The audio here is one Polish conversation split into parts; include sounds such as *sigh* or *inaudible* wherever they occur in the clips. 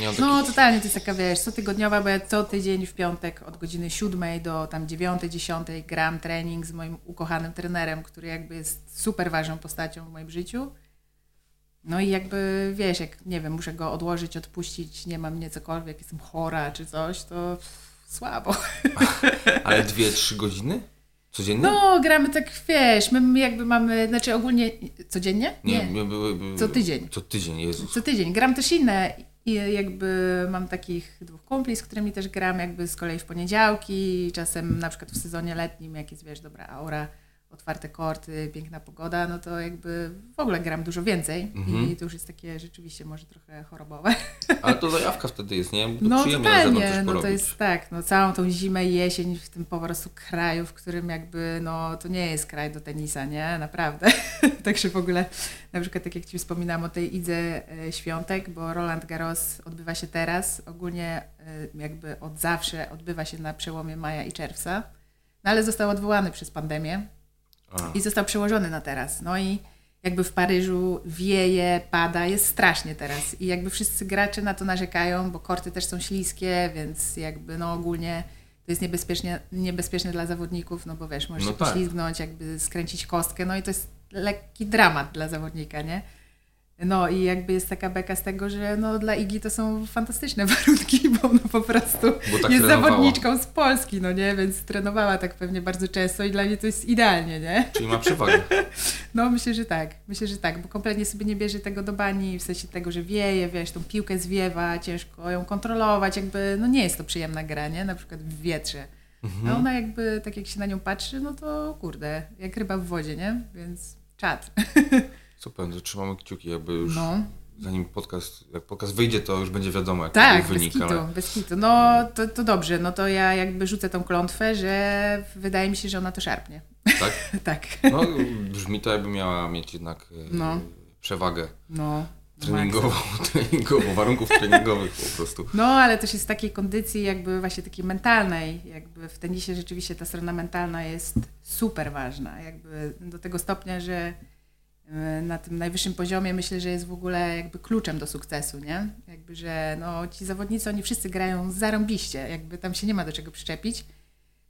Mam No totalnie to jest taka, wiesz, cotygodniowa, bo ja co tydzień w piątek od godziny 7 do tam 9, 10 gram trening z moim ukochanym trenerem, który jakby jest super ważną postacią w moim życiu. No i jakby, wiesz, jak, nie wiem, muszę go odłożyć, odpuścić, nie mam mnie cokolwiek, jestem chora czy coś, to pff, słabo. *laughs* Ale dwie, trzy godziny? Codziennie? No, gramy tak, wiesz, my jakby mamy, znaczy ogólnie codziennie? nie, nie Co tydzień. Co tydzień, Jezus. Co tydzień. Gram też inne i jakby mam takich dwóch kumpli, z którymi też gram jakby z kolei w poniedziałki, czasem na przykład w sezonie letnim, jak jest, wiesz, dobra aura, otwarte korty, piękna pogoda, no to jakby w ogóle gram dużo więcej Mhm. i to już jest takie rzeczywiście może trochę chorobowe. *laughs* Ale to zajawka wtedy jest, nie? Bo to No totalnie, no to jest tak, no całą tą zimę jesień w tym po prostu kraju, w którym jakby, no to nie jest kraj do tenisa, nie? Naprawdę. *laughs* Także w ogóle, na przykład tak jak Ci wspominałam o tej Idze e, Świątek, bo Roland Garros odbywa się teraz, ogólnie e, jakby od zawsze odbywa się na przełomie maja i czerwca, no ale został odwołany przez pandemię, A. i został przełożony na teraz. No i jakby w Paryżu wieje, pada, jest strasznie teraz. I jakby wszyscy gracze na to narzekają, bo korty też są śliskie, więc jakby no ogólnie to jest niebezpiecznie, niebezpieczne dla zawodników, no bo wiesz, możesz No się tak. poślizgnąć, jakby skręcić kostkę, no i to jest lekki dramat dla zawodnika, nie? No i jakby jest taka beka z tego, że no dla Igi to są fantastyczne *laughs* warunki, bo no po prostu Bo tak jest trenowała. zawodniczką z Polski, no nie? Więc trenowała tak pewnie bardzo często i dla mnie to jest idealnie, nie? Czyli ma przewagę. *laughs* No myślę, że tak. Myślę, że tak, bo kompletnie sobie nie bierze tego do bani, w sensie tego, że wieje, wiesz, tą piłkę zwiewa, ciężko ją kontrolować, jakby, no nie jest to przyjemna gra, nie? Na przykład w wietrze. Mhm. A ona jakby, tak jak się na nią patrzy, no to kurde, jak ryba w wodzie, nie? Więc czad. *laughs* Super, to trzymamy kciuki, jakby już No. zanim podcast, jak podcast wyjdzie, to już będzie wiadomo, jak Tak, to bez kitu, bez kitu. No to, to dobrze, no to ja jakby rzucę tą klątwę, że wydaje mi się, że ona to szarpnie. tak? *laughs* tak. No, brzmi to, jakby miała mieć jednak e, No. przewagę No. treningową, *laughs* treningową, warunków treningowych po prostu. No, ale też jest w takiej kondycji jakby właśnie takiej mentalnej, jakby w tenisie rzeczywiście ta strona mentalna jest super ważna, jakby do tego stopnia, że na tym najwyższym poziomie myślę, że jest w ogóle jakby kluczem do sukcesu, nie? Jakby, że no, ci zawodnicy, oni wszyscy grają zarąbiście, jakby tam się nie ma do czego przyczepić,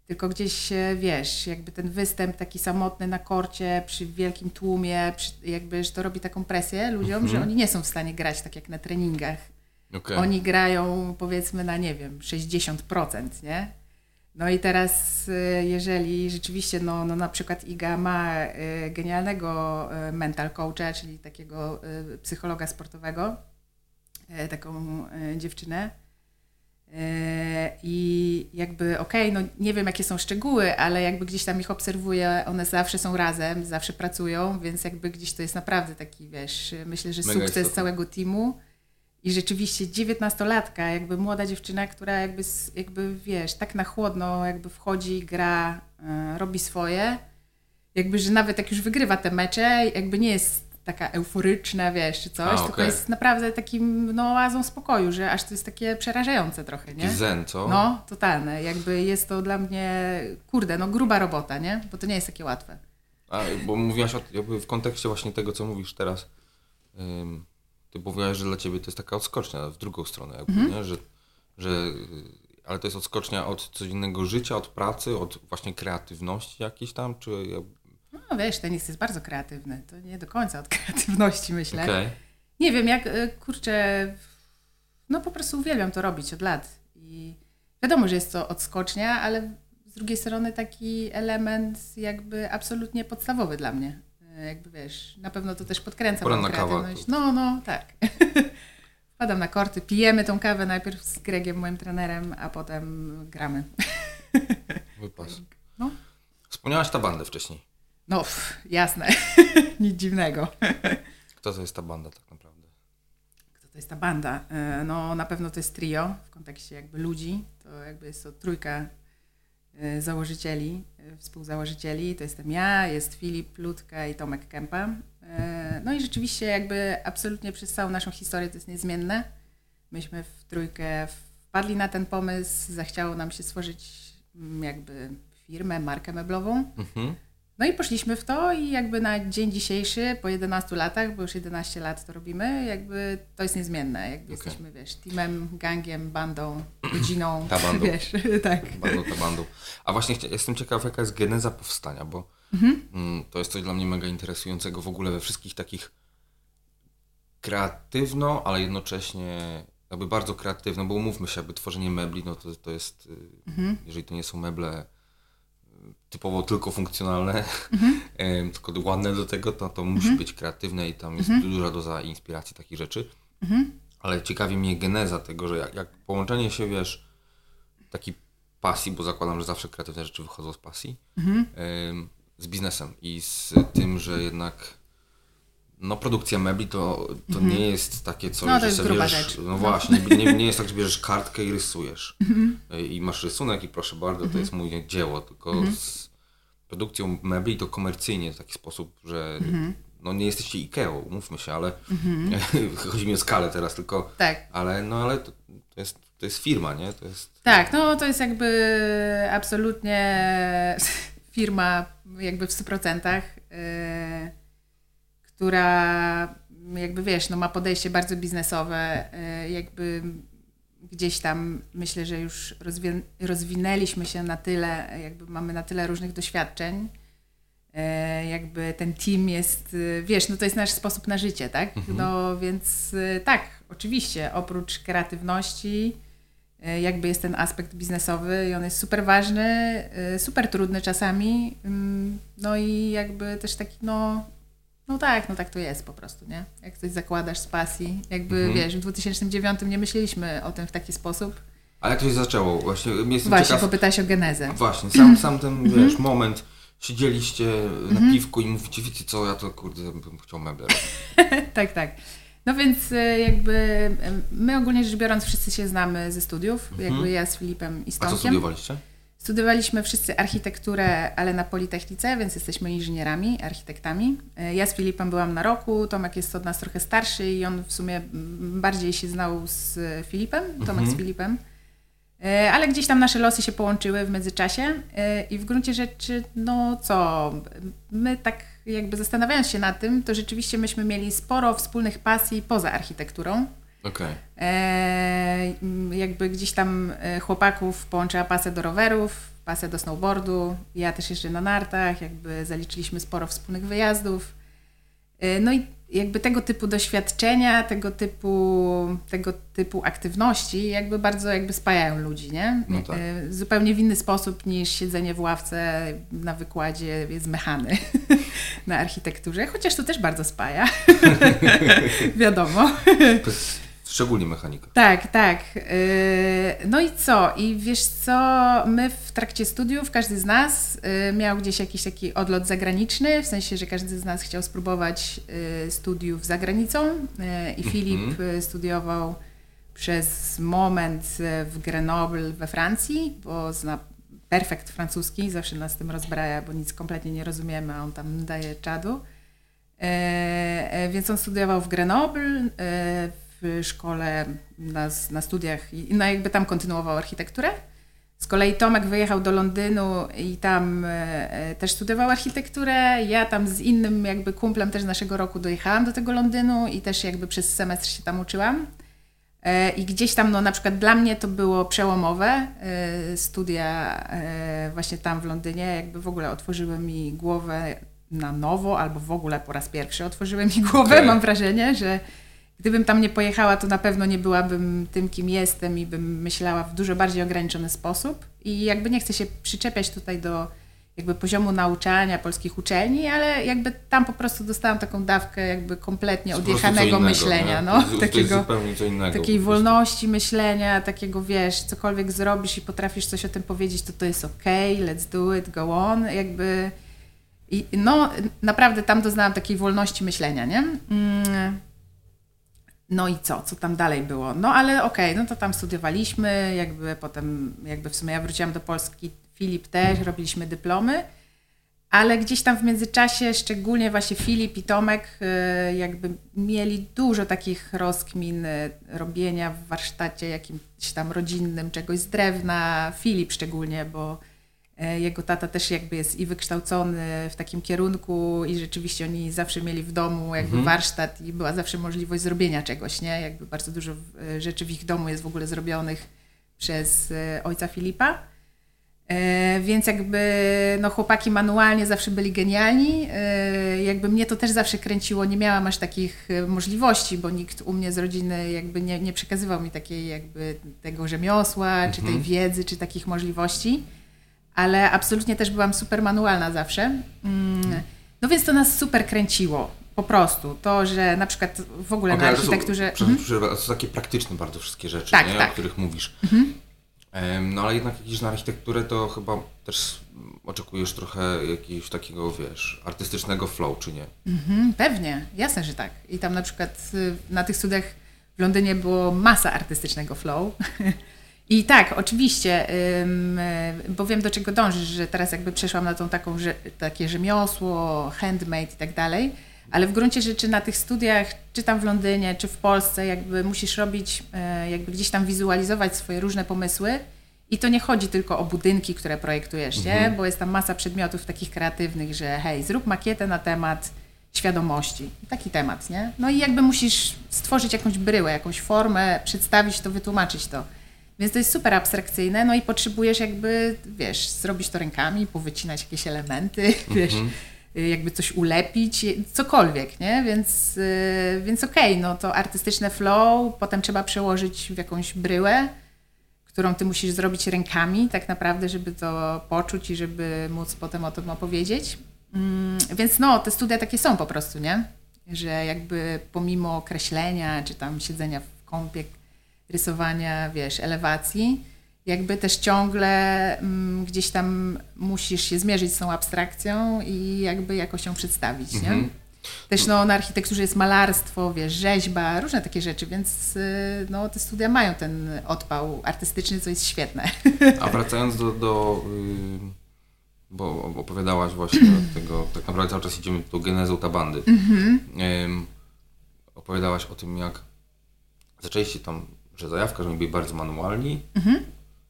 tylko gdzieś, e, wiesz, jakby ten występ taki samotny na korcie, przy wielkim tłumie, przy, jakby, że to robi taką presję ludziom, że oni nie są w stanie grać tak jak na treningach. Okej. Oni grają powiedzmy na, nie wiem, 60%, nie? No i teraz, y, jeżeli rzeczywiście, no, no na przykład Iga ma y, genialnego y, mental coacha, czyli takiego psychologa sportowego, taką dziewczynę, i jakby, okej, no nie wiem jakie są szczegóły, ale jakby gdzieś tam ich obserwuję, one zawsze są razem, zawsze pracują, więc jakby gdzieś to jest naprawdę taki, wiesz, myślę, że Mega sukces istotne. całego teamu. I rzeczywiście dziewiętnastolatka, jakby młoda dziewczyna, która jakby, jakby wiesz, tak na chłodno jakby wchodzi, gra, e, robi swoje. Jakby, że nawet jak już wygrywa te mecze, jakby nie jest taka euforyczna, wiesz, czy coś, A, tylko okej. jest naprawdę takim, no, oazą spokoju, że aż to jest takie przerażające trochę, nie? Zen, co? No, totalne. Jakby jest to dla mnie, kurde, no gruba robota, nie? Bo to nie jest takie łatwe. A, bo mówiłaś o, jakby w kontekście właśnie tego, co mówisz teraz. Ym, ty mówiłaś, że dla ciebie to jest taka odskocznia w drugą stronę, jakby, Mhm. nie? Że, że, y, ale to jest odskocznia od codziennego życia, od pracy, od właśnie kreatywności jakiejś tam, czy... No wiesz, tenis jest bardzo kreatywny. To nie do końca od *laughs* kreatywności, myślę. Okej. Nie wiem, jak y, kurczę, no po prostu uwielbiam to robić od lat. I wiadomo, że jest to odskocznia, ale z drugiej strony taki element jakby absolutnie podstawowy dla mnie. Y, Jakby wiesz, na pewno to też podkręca moją kreatywność. No, no, tak. *laughs* Wpadam na korty, pijemy tą kawę najpierw z Gregiem, moim trenerem, a potem gramy. *laughs* Wypas. No. Wspomniałaś ta bandę wcześniej. No, pff, jasne. *laughs* Nic dziwnego. Kto to jest ta banda tak naprawdę? Kto to jest ta banda? E, No na pewno to jest trio w kontekście jakby ludzi. To jakby jest to trójka e, założycieli, e, współzałożycieli. To jestem ja, jest Filip Ludka i Tomek Kępa. E, No i rzeczywiście jakby absolutnie przez całą naszą historię to jest niezmienne. Myśmy w trójkę wpadli na ten pomysł, zachciało nam się stworzyć mm, jakby firmę, markę meblową. Mhm. No i poszliśmy w to i jakby na dzień dzisiejszy, po 11 latach, bo już 11 lat to robimy, jakby to jest niezmienne. Jakby Okej. jesteśmy, wiesz, teamem, gangiem, bandą, rodziną. Ta bandą. *laughs* Wiesz, tak. Bandą to bandą. A właśnie jestem ciekaw, jaka jest geneza powstania, bo mm, to jest coś dla mnie mega interesującego w ogóle we wszystkich takich kreatywno, ale jednocześnie jakby bardzo kreatywno, bo umówmy się, jakby tworzenie mebli, no to, to jest, y, jeżeli to nie są meble typowo tylko funkcjonalne, *laughs* em, tylko ładne do tego, to, to musi być kreatywne i tam jest duża doza inspiracji takich rzeczy. Ale ciekawi mnie geneza tego, że jak, jak połączenie się, wiesz, takiej pasji, bo zakładam, że zawsze kreatywne rzeczy wychodzą z pasji, z biznesem i z tym, że jednak no produkcja mebli to, to nie jest takie coś, No, to że sobie bierzesz, rzecz. no, No. właśnie, nie, nie jest tak, że bierzesz kartkę i rysujesz Y, i masz rysunek i proszę bardzo, to jest moje dzieło, tylko z produkcją mebli to komercyjnie w taki sposób, że no nie jesteście Ikeą, umówmy się, ale *laughs* chodzi mi o skalę teraz tylko, Tak. ale no ale to, to, jest, to jest firma, nie? To jest Tak, no to jest jakby absolutnie *laughs* firma jakby w 100%, yy, która jakby wiesz, no ma podejście bardzo biznesowe, yy, jakby gdzieś tam myślę, że już rozwi- rozwinęliśmy się na tyle, jakby mamy na tyle różnych doświadczeń, E, jakby ten team jest, e, wiesz, no to jest nasz sposób na życie, tak? No więc tak, oczywiście, oprócz kreatywności, jakby jest ten aspekt biznesowy i on jest super ważny, super trudny czasami, mm, no i jakby też taki, no, no tak, no tak to jest po prostu, nie? Jak coś zakładasz z pasji, jakby wiesz, w 2009 nie myśleliśmy o tym w taki sposób. A jak to się zaczęło? Właśnie jestem Właśnie, ciekaw. popytałeś o genezę. Właśnie, sam, *clears throat* sam ten, Mhm. wiesz, moment, siedzieliście na piwku i mówicie, wiecie co, ja to kurde bym chciał meble. *laughs* tak, tak. No więc e, jakby my ogólnie rzecz biorąc wszyscy się znamy ze studiów, jakby ja z Filipem i Mhm. A co studiowaliście? Studiowaliśmy wszyscy architekturę, ale na Politechnice, więc jesteśmy inżynierami, architektami. E, Ja z Filipem byłam na roku, Tomek jest od nas trochę starszy i on w sumie bardziej się znał z Filipem, Tomek z Filipem. E, Ale gdzieś tam nasze losy się połączyły w międzyczasie e, i w gruncie rzeczy, no co, my tak jakby zastanawiając się nad tym, to rzeczywiście myśmy mieli sporo wspólnych pasji poza architekturą. Okej. E, jakby gdzieś tam e, chłopaków połączyła pasja do rowerów, pasja do snowboardu, ja też jeszcze na nartach, jakby zaliczyliśmy sporo wspólnych wyjazdów. E, No i jakby tego typu doświadczenia, tego typu, tego typu aktywności jakby bardzo jakby spajają ludzi, nie? No tak. E, Zupełnie w inny sposób niż siedzenie w ławce na wykładzie z mechany *laughs* na architekturze, chociaż to też bardzo spaja, *laughs* wiadomo. Szczególnie mechanika. Tak, tak. Yy, No i co? I wiesz co, my w trakcie studiów, każdy z nas yy, miał gdzieś jakiś taki odlot zagraniczny, w sensie, że każdy z nas chciał spróbować yy, studiów za granicą i Filip yy, studiował przez moment w Grenoble we Francji, bo zna perfekt francuski, zawsze nas tym rozbraja, bo nic kompletnie nie rozumiemy, a on tam daje czadu. Więc on studiował w Grenoble, w szkole na, na studiach i no jakby tam kontynuował architekturę. Z kolei Tomek wyjechał do Londynu i tam e, e, też studiował architekturę. Ja tam z innym jakby kumplem też z naszego roku dojechałam do tego Londynu i też jakby przez semestr się tam uczyłam. E, I gdzieś tam, no na przykład dla mnie to było przełomowe. Studia właśnie tam w Londynie jakby w ogóle otworzyły mi głowę na nowo, albo w ogóle po raz pierwszy otworzyły mi głowę. Okej. Mam wrażenie, że gdybym tam nie pojechała, to na pewno nie byłabym tym, kim jestem i bym myślała w dużo bardziej ograniczony sposób. I jakby nie chcę się przyczepiać tutaj do jakby poziomu nauczania polskich uczelni, ale jakby tam po prostu dostałam taką dawkę jakby kompletnie odjechanego innego, myślenia, nie? no, To takiego zupełnie co innego. takiej wolności myślenia, takiego wiesz, cokolwiek zrobisz i potrafisz coś o tym powiedzieć, to to jest okej, let's do it, go on, jakby i no naprawdę tam doznałam takiej wolności myślenia, nie? Mm. No i co, co tam dalej było? No ale okej, no to tam studiowaliśmy, jakby potem, jakby w sumie ja wróciłam do Polski, Filip też, robiliśmy dyplomy, ale gdzieś tam w międzyczasie, szczególnie właśnie Filip i Tomek, y, jakby mieli dużo takich rozkmin y, robienia w warsztacie jakimś tam rodzinnym, czegoś z drewna. Filip szczególnie, bo jego tata też jakby jest i wykształcony w takim kierunku i rzeczywiście oni zawsze mieli w domu jakby mhm. warsztat i była zawsze możliwość zrobienia czegoś, nie? Jakby bardzo dużo e, rzeczy w ich domu jest w ogóle zrobionych przez e, ojca Filipa. Więc jakby no chłopaki manualnie zawsze byli genialni. Jakby mnie to też zawsze kręciło. Nie miałam aż takich możliwości, bo nikt u mnie z rodziny jakby nie, nie przekazywał mi takiej jakby tego rzemiosła, mhm. czy tej mhm. wiedzy, czy takich możliwości ale absolutnie też byłam super manualna zawsze. Mm, no więc to nas super kręciło. Po prostu. To, że na przykład w ogóle okay, na architekturze... To są, mhm. to są takie praktyczne bardzo wszystkie rzeczy, tak, nie? Tak. o których mówisz. Mhm. No ale jednak jakiś na architekturę to chyba też oczekujesz trochę jakiegoś takiego, wiesz, artystycznego flow, czy nie? Mhm, pewnie, jasne, że tak. I tam na przykład y, na tych studiach w Londynie było masa artystycznego flow. *laughs* I tak, oczywiście, bo wiem do czego dążysz, że teraz jakby przeszłam na tą taką, że, takie rzemiosło, handmade i tak dalej, ale w gruncie rzeczy na tych studiach, czy tam w Londynie, czy w Polsce, jakby musisz robić, e, jakby gdzieś tam wizualizować swoje różne pomysły i to nie chodzi tylko o budynki, które projektujesz, nie? Mhm. bo jest tam masa przedmiotów takich kreatywnych, że hej, zrób makietę na temat świadomości. Taki temat, nie? No i jakby musisz stworzyć jakąś bryłę, jakąś formę, przedstawić to, wytłumaczyć to. Więc to jest super abstrakcyjne, no i potrzebujesz jakby, wiesz, zrobić to rękami, powycinać jakieś elementy, mm *laughs* -hmm. wiesz, jakby coś ulepić, cokolwiek, nie? Więc, yy, więc okej, okay, no to artystyczne flow, potem trzeba przełożyć w jakąś bryłę, którą ty musisz zrobić rękami tak naprawdę, żeby to poczuć i żeby móc potem o tym opowiedzieć. Mm, więc no, te studia takie są po prostu, nie? Że jakby pomimo kreślenia, czy tam siedzenia w kąpie, rysowania, wiesz, elewacji, jakby też ciągle mm, gdzieś tam musisz się zmierzyć z tą abstrakcją i jakby jakoś ją przedstawić, nie? Mhm. Też no, na architekturze jest malarstwo, wiesz, rzeźba, różne takie rzeczy, więc y, no, te studia mają ten odpał artystyczny, co jest świetne. A wracając do, do y, bo opowiadałaś właśnie od *clears throat* tego, tak naprawdę cały czas idziemy do genezą tabandy. Mhm. opowiadałaś o tym, jak zaczęliście tam że zajawka, że byli bardzo manualni. Mhm.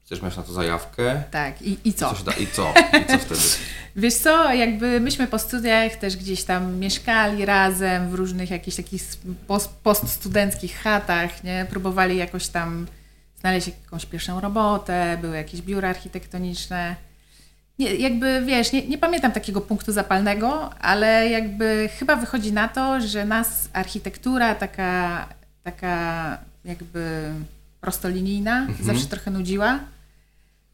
Chcesz mieć na to zajawkę. Tak, i, i co? I, da, I co? I co wtedy? *laughs* Wiesz co, jakby myśmy po studiach też gdzieś tam mieszkali razem w różnych jakichś takich post, poststudenckich chatach, nie? Próbowali jakoś tam znaleźć jakąś pierwszą robotę, były jakieś biura architektoniczne. Nie, jakby wiesz, nie, nie pamiętam takiego punktu zapalnego, ale jakby chyba wychodzi na to, że nas architektura taka, taka jakby prostolinijna, mhm. zawsze trochę nudziła.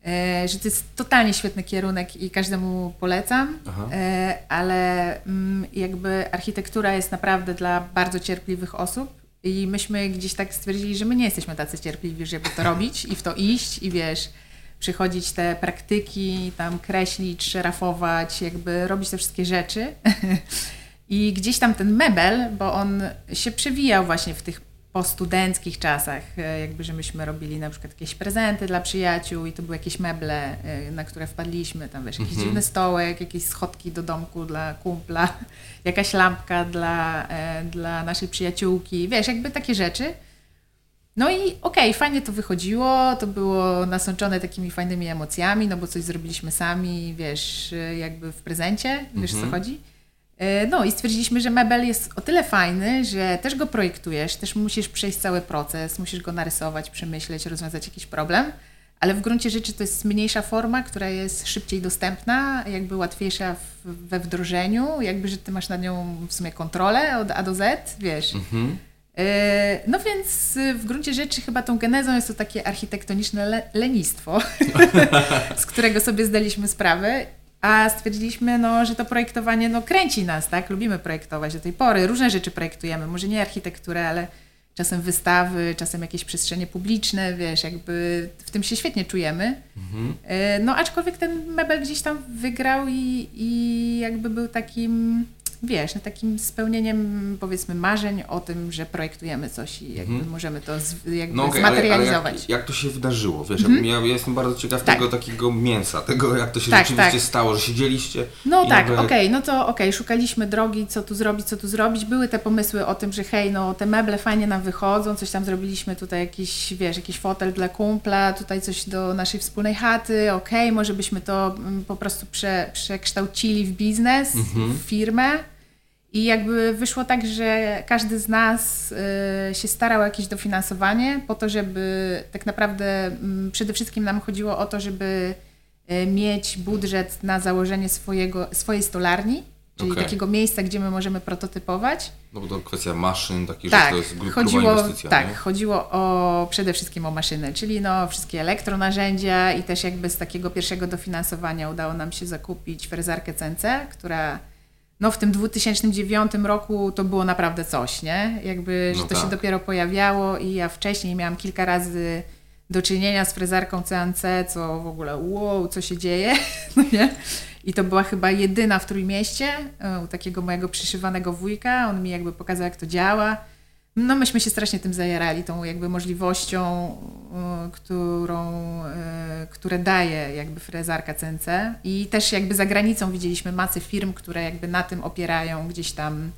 E, że to jest totalnie świetny kierunek i każdemu polecam, e, ale mm, jakby architektura jest naprawdę dla bardzo cierpliwych osób i myśmy gdzieś tak stwierdzili, że my nie jesteśmy tacy cierpliwi, żeby to robić i w to iść i wiesz, przychodzić te praktyki, tam kreślić, szerafować, jakby robić te wszystkie rzeczy. *laughs* I gdzieś tam ten mebel, bo on się przewijał właśnie w tych po studenckich czasach, e, jakby, że myśmy robili na przykład jakieś prezenty dla przyjaciół i to były jakieś meble, e, na które wpadliśmy, tam wiesz, jakiś mhm. dziwny stołek, jakieś schodki do domku dla kumpla, *laughs* jakaś lampka dla, e, dla naszej przyjaciółki, wiesz, jakby takie rzeczy. No i okej, okay, fajnie to wychodziło, to było nasączone takimi fajnymi emocjami, no bo coś zrobiliśmy sami, wiesz, jakby w prezencie, wiesz mhm. co chodzi. E, no i stwierdziliśmy, że mebel jest o tyle fajny, że też go projektujesz, też musisz przejść cały proces, musisz go narysować, przemyśleć, rozwiązać jakiś problem, ale w gruncie rzeczy to jest mniejsza forma, która jest szybciej dostępna, jakby łatwiejsza w, we wdrożeniu, jakby, że ty masz nad nią w sumie kontrolę od A do Z, wiesz. Mhm. E, no więc w gruncie rzeczy chyba tą genezą jest to takie architektoniczne le lenistwo, *laughs* z którego sobie zdaliśmy sprawę a stwierdziliśmy, no, że to projektowanie no, kręci nas, tak? Lubimy projektować do tej pory. Różne rzeczy projektujemy, może nie architekturę, ale czasem wystawy, czasem jakieś przestrzenie publiczne, wiesz, jakby w tym się świetnie czujemy. Mhm. E, no aczkolwiek ten mebel gdzieś tam wygrał i, i jakby był takim wiesz, takim spełnieniem powiedzmy marzeń o tym, że projektujemy coś i jakby mhm. możemy to z, jakby no okay, zmaterializować. Jak, jak, to się wydarzyło? Wiesz, mhm. ja, ja, jestem bardzo ciekaw tak. tego takiego mięsa, tego jak to się tak, rzeczywiście tak. stało, że siedzieliście. No tak, okej, okay, no to okej, szukaliśmy drogi, co tu zrobić, co tu zrobić. Były te pomysły o tym, że hej, no te meble fajnie nam wychodzą, coś tam zrobiliśmy tutaj jakiś, wiesz, jakiś fotel dla kumpla, tutaj coś do naszej wspólnej chaty, okej, może byśmy to mm, po prostu prze, przekształcili w biznes, mhm. w firmę. I jakby wyszło tak, że każdy z nas y, się starał o jakieś dofinansowanie po to, żeby tak naprawdę mm, przede wszystkim nam chodziło o to, żeby y, mieć budżet na założenie swojego, swojej stolarni, czyli okay. takiego miejsca, gdzie my możemy prototypować. No bo to kwestia maszyn, takich tak, że to jest chodziło, inwestycja. Tak, nie? chodziło o, przede wszystkim o maszyny, czyli no wszystkie elektronarzędzia i też jakby z takiego pierwszego dofinansowania udało nam się zakupić frezarkę CNC, która no w tym 2009 roku to było naprawdę coś, nie? Jakby, że no to tak. się dopiero pojawiało i ja wcześniej miałam kilka razy do czynienia z frezarką CNC, co w ogóle wow, co się dzieje, *laughs* no nie? I to była chyba jedyna w Trójmieście, e, u takiego mojego przyszywanego wujka, on mi jakby pokazał jak to działa no myśmy się strasznie tym zajarali, tą jakby możliwością, y, którą, y, które daje jakby frezarka CNC i też jakby za granicą widzieliśmy masę firm, które jakby na tym opierają gdzieś tam,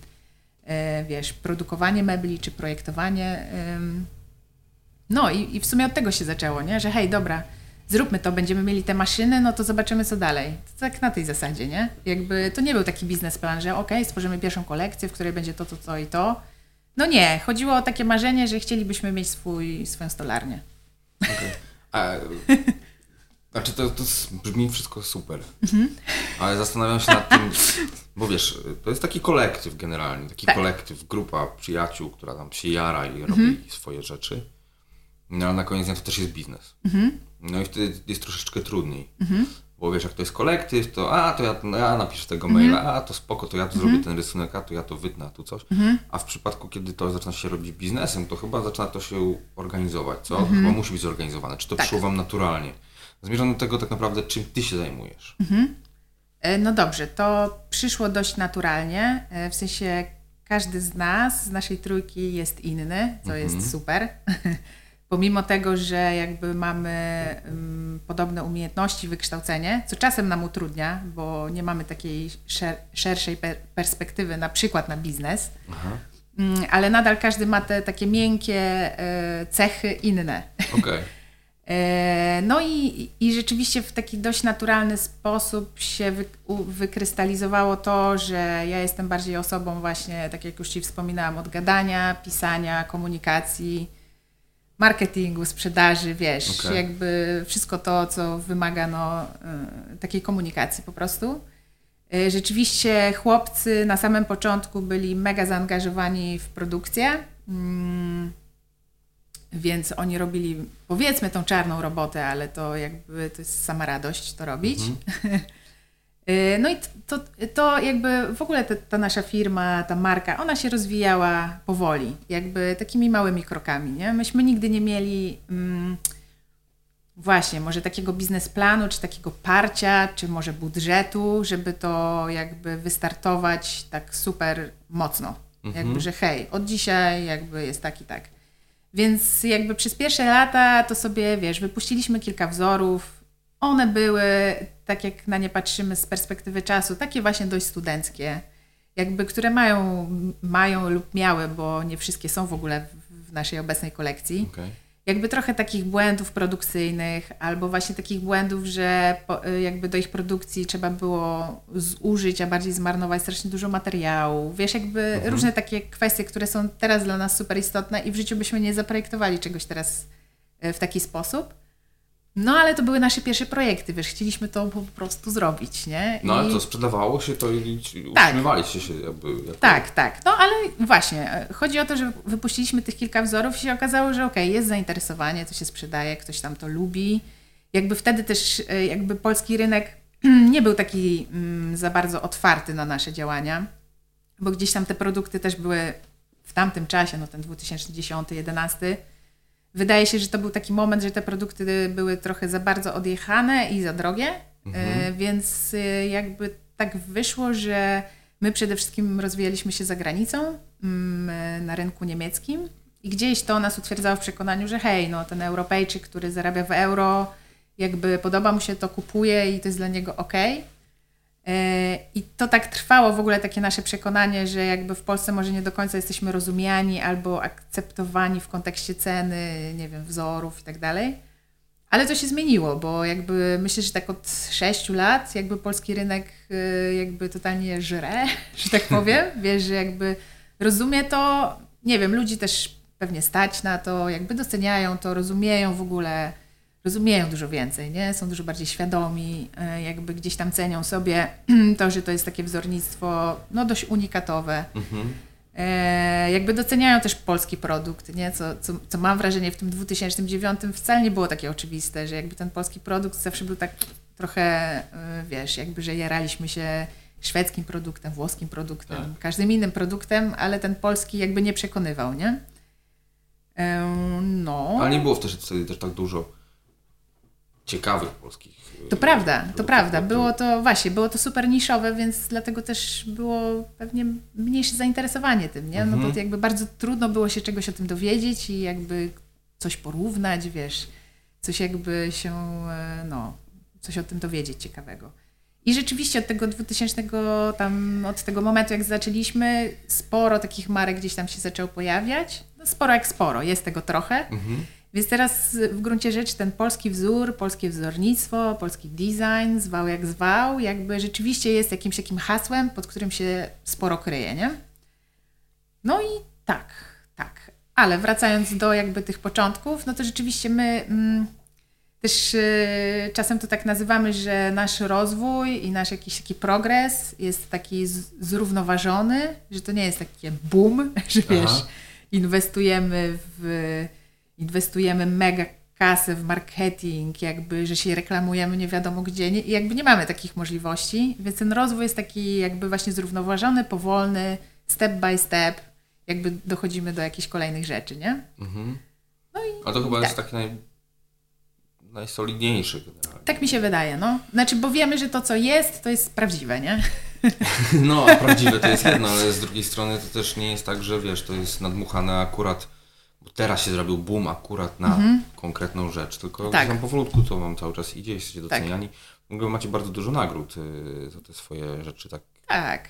y, wiesz, produkowanie mebli czy projektowanie. No i, i w sumie od tego się zaczęło, nie? że hej, dobra, zróbmy to, będziemy mieli te maszyny, no to zobaczymy co dalej. To tak na tej zasadzie, nie? Jakby to nie był taki biznesplan, że ok, stworzymy pierwszą kolekcję, w której będzie to, to, to i to, no nie, chodziło o takie marzenie, że chcielibyśmy mieć swój, swoją stolarnię. Okay. A, znaczy to, to brzmi wszystko super, mhm. ale zastanawiam się nad tym, bo wiesz, to jest taki kolektyw generalnie, taki tak. kolektyw, grupa przyjaciół, która tam się jara i robi mhm. swoje rzeczy, no ale na koniec dnia to też jest biznes. Mhm. No i wtedy jest troszeczkę trudniej. Mhm. Bo wiesz, jak to jest kolektyw, to a, to ja, no, ja napiszę tego mhm. maila, a to spoko, to ja tu zrobię ten rysunek, a to ja to wytnę, a tu coś. A w przypadku, kiedy to zaczyna się robić biznesem, to chyba zaczyna to się organizować, co? Chyba musi być zorganizowane. Czy to tak. przyszło Wam naturalnie? Zmierzam do tego tak naprawdę, czym Ty się zajmujesz. E, no dobrze, to przyszło dość naturalnie, e, w sensie każdy z nas, z naszej trójki jest inny, co jest super. *laughs* pomimo tego, że jakby mamy um, podobne umiejętności, wykształcenie, co czasem nam utrudnia, bo nie mamy takiej szer szerszej per perspektywy, na przykład na biznes, um, ale nadal każdy ma te takie miękkie e, cechy inne. Okay. *laughs* e, no i, i rzeczywiście w taki dość naturalny sposób się wy, u, wykrystalizowało to, że ja jestem bardziej osobą właśnie, tak jak już Ci wspominałam, od gadania, pisania, komunikacji, marketingu, sprzedaży, wiesz, okay. jakby wszystko to, co wymaga no, y, takiej komunikacji po prostu. Y, rzeczywiście chłopcy na samym początku byli mega zaangażowani w produkcję, mm, więc oni robili powiedzmy tą czarną robotę, ale to jakby to jest sama radość to robić. Y, *laughs* no i to, to jakby w ogóle ta, ta, nasza firma, ta marka, ona się rozwijała powoli, jakby takimi małymi krokami. Nie? Myśmy nigdy nie mieli mm, właśnie może takiego biznesplanu, czy takiego parcia, czy może budżetu, żeby to jakby wystartować tak super mocno. Mhm. Jakby, że hej, od dzisiaj jakby jest tak i tak. Więc jakby przez pierwsze lata to sobie, wiesz, wypuściliśmy kilka wzorów, one były, tak jak na nie patrzymy z perspektywy czasu, takie właśnie dość studenckie, jakby, które mają, mają lub miały, bo nie wszystkie są w ogóle w naszej obecnej kolekcji. Okay. Jakby trochę takich błędów produkcyjnych, albo właśnie takich błędów, że po, jakby do ich produkcji trzeba było zużyć, a bardziej zmarnować strasznie dużo materiału. Wiesz, jakby mhm. różne takie kwestie, które są teraz dla nas super istotne i w życiu byśmy nie zaprojektowali czegoś teraz e, w taki sposób. No ale to były nasze pierwsze projekty, wiesz, chcieliśmy to po prostu zrobić, nie? I... No ale to sprzedawało się to i tak. utrzymywaliście się jakby. Jako... Tak, tak. No ale właśnie, chodzi o to, że wypuściliśmy tych kilka wzorów i się okazało, że okej, okay, jest zainteresowanie, to się sprzedaje, ktoś tam to lubi. Jakby wtedy też e, jakby polski rynek *clears throat* nie był taki mm, za bardzo otwarty na nasze działania, bo gdzieś tam te produkty też były w tamtym czasie, no ten 2010-2011, wydaje się, że to był taki moment, że te produkty były trochę za bardzo odjechane i za drogie, mhm. E, więc e, jakby tak wyszło, że My przede wszystkim rozwijaliśmy się za granicą, mm, na rynku niemieckim i gdzieś to nas utwierdzało w przekonaniu, że hej, no ten Europejczyk, który zarabia w euro, jakby podoba mu się to, kupuje i to jest dla niego ok. I to tak trwało w ogóle takie nasze przekonanie, że jakby w Polsce może nie do końca jesteśmy rozumiani albo akceptowani w kontekście ceny, nie wiem, wzorów i tak dalej. Ale to się zmieniło, bo jakby myślę, że tak od sześciu lat jakby polski rynek y, jakby totalnie żre, *laughs* że tak powiem. *laughs* Wiesz, że jakby rozumie to, nie wiem, ludzi też pewnie stać na to, jakby doceniają to, rozumieją w ogóle, rozumieją dużo więcej, nie? Są dużo bardziej świadomi, y, jakby gdzieś tam cenią sobie *clears throat* to, że to jest takie wzornictwo, no dość unikatowe. Mhm. E, jakby doceniają też polski produkt, nie? Co, co, co mam wrażenie w tym 2009 wcale nie było takie oczywiste, że jakby ten polski produkt zawsze był tak trochę, e, wiesz, jakby, że jaraliśmy się szwedzkim produktem, włoskim produktem, tak. każdym innym produktem, ale ten polski jakby nie przekonywał, nie? E, no. Ale nie było wtedy też tak dużo ciekawych polskich to prawda, to prawda. Było to właśnie, było to super niszowe, więc dlatego też było pewnie mniejsze zainteresowanie tym, nie? No bo mhm. jakby bardzo trudno było się czegoś o tym dowiedzieć i jakby coś porównać, wiesz, coś jakby się, e, no, coś o tym dowiedzieć ciekawego. I rzeczywiście od tego 2000, tam, od tego momentu jak zaczęliśmy, sporo takich marek gdzieś tam się zaczęło pojawiać. No sporo jak sporo, jest tego trochę. Mhm. Więc teraz w gruncie rzeczy ten polski wzór, polskie wzornictwo, polski design, zwał jak zwał, jakby rzeczywiście jest jakimś takim hasłem, pod którym się sporo kryje, nie? No i tak, tak. Ale wracając do jakby tych początków, no to rzeczywiście my mm, też y, czasem to tak nazywamy, że nasz rozwój i nasz jakiś taki progres jest taki zrównoważony, że to nie jest takie boom, *laughs* że wiesz, Aha. inwestujemy w inwestujemy mega kasę w marketing, jakby, że się reklamujemy nie wiadomo gdzie nie, i jakby nie mamy takich możliwości, więc ten rozwój jest taki jakby właśnie zrównoważony, powolny, step by step, jakby dochodzimy do jakichś kolejnych rzeczy, nie? Mhm. No i A to chyba tak. jest taki naj, najsolidniejszy generalnie. Tak mi się wydaje, no. Znaczy, bo wiemy, że to co jest, to jest prawdziwe, nie? *laughs* No, prawdziwe to jest jedno, ale z drugiej strony to też nie jest tak, że wiesz, to jest nadmuchane akurat teraz się zrobił boom akurat na mhm. konkretną rzecz, tylko tak. tam powolutku to wam cały czas idzie, jesteście tak. doceniani. Tak. W ogóle macie bardzo dużo nagród y, za te swoje rzeczy, tak? Tak.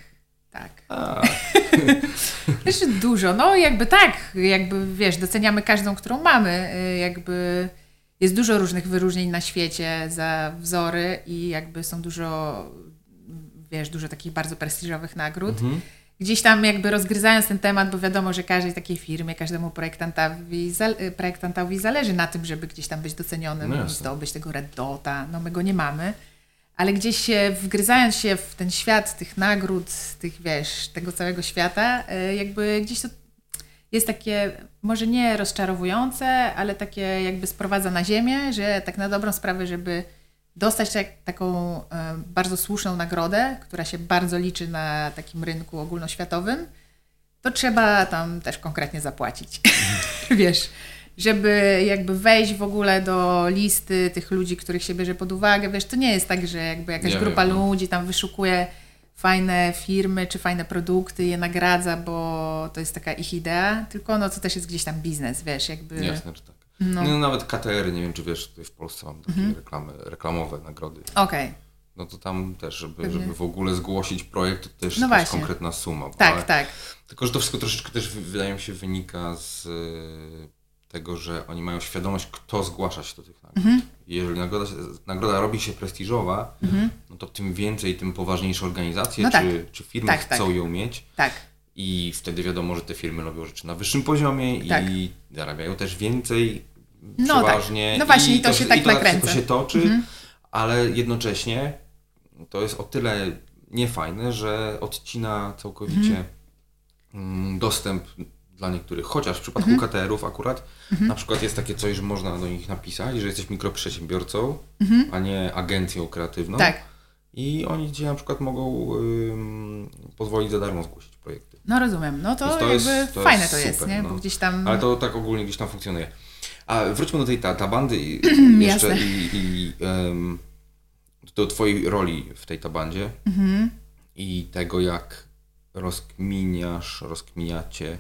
Tak. *laughs* Też dużo. No jakby tak, jakby wiesz, doceniamy każdą, którą mamy. Y, jakby jest dużo różnych wyróżnień na świecie za wzory i jakby są dużo, wiesz, dużo takich bardzo prestiżowych nagród. Mhm gdzieś tam jakby rozgryzając ten temat, bo wiadomo, że każdej takiej firmie, każdemu projektantowi, projektantowi zależy na tym, żeby gdzieś tam być docenionym, no zdobyć tego red dota, no my go nie mamy. Ale gdzieś się, wgryzając się w ten świat tych nagród, tych wiesz, tego całego świata, e, jakby gdzieś to jest takie, może nie rozczarowujące, ale takie jakby sprowadza na ziemię, że tak na dobrą sprawę, żeby dostać tak, taką e, bardzo słuszną nagrodę, która się bardzo liczy na takim rynku ogólnoświatowym, to trzeba tam też konkretnie zapłacić. *laughs* Wiesz, żeby jakby wejść w ogóle do listy tych ludzi, których się bierze pod uwagę, wiesz, to nie jest tak, że jakby jakaś grupa wiem. No. ludzi tam wyszukuje fajne firmy czy fajne produkty, je nagradza, bo to jest taka ich idea, tylko no to też jest gdzieś tam biznes, wiesz, jakby... Jasne, tak. No. no nawet KTR, nie wiem czy wiesz, tutaj w Polsce mam takie mhm. reklamy, reklamowe nagrody. Okej. Okay. No to tam też, żeby, żeby w ogóle zgłosić projekt, to też no jest konkretna suma. Tak, ale, tak. Tylko, że to wszystko troszeczkę też wydaje mi się wynika z y, tego, że oni mają świadomość, kto zgłasza się do tych nagród. Mhm. Jeżeli nagroda, nagroda robi się prestiżowa, mhm. no to tym więcej, tym poważniejsze organizacje no tak. czy, czy firmy tak, chcą tak. ją mieć. Tak. I wtedy wiadomo, że te firmy robią rzeczy na wyższym poziomie tak. i zarabiają też więcej no tak. przeważnie. Tak. No właśnie, i to, się tak nakręca. To się toczy, mhm. ale jednocześnie to jest o tyle niefajne, że odcina całkowicie mhm. dostęp dla niektórych, chociaż w przypadku mhm. KTR-ów akurat mhm. na przykład jest takie coś, że można do nich napisać, że jesteś mikroprzedsiębiorcą, mhm. a nie agencją kreatywną. Tak. I oni ci na przykład mogą pozwolić za darmo zgłosić projekty. No rozumiem, no to, to jakby jest, to fajne jest to jest, super, nie? No. Bo gdzieś tam... Ale to tak ogólnie gdzieś tam funkcjonuje. A wróćmy do tej ta, tabandy i *clears throat* jeszcze i, i um, do twojej roli w tej tabandzie mhm. i tego jak rozkminiasz, rozkminiacie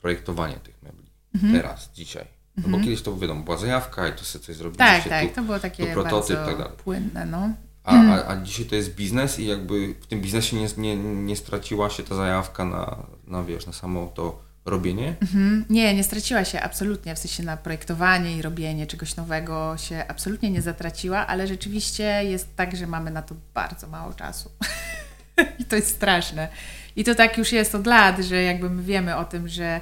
projektowanie tych mebli mhm. teraz, dzisiaj? No bo mhm. kiedyś to wiadomo, była zajawka i to sobie coś zrobiliście. Tak, tak, tu, to było takie prototyp, bardzo tak dalej. płynne, no. A, a, a dzisiaj to jest biznes i jakby w tym biznesie nie, nie, nie straciła się ta zajawka na, na, wiesz, na samo to robienie? Mhm. Nie, nie straciła się absolutnie, w sensie na projektowanie i robienie czegoś nowego się absolutnie nie zatraciła, ale rzeczywiście jest tak, że mamy na to bardzo mało czasu. *laughs* I to jest straszne. I to tak już jest od lat, że jakby my wiemy o tym, że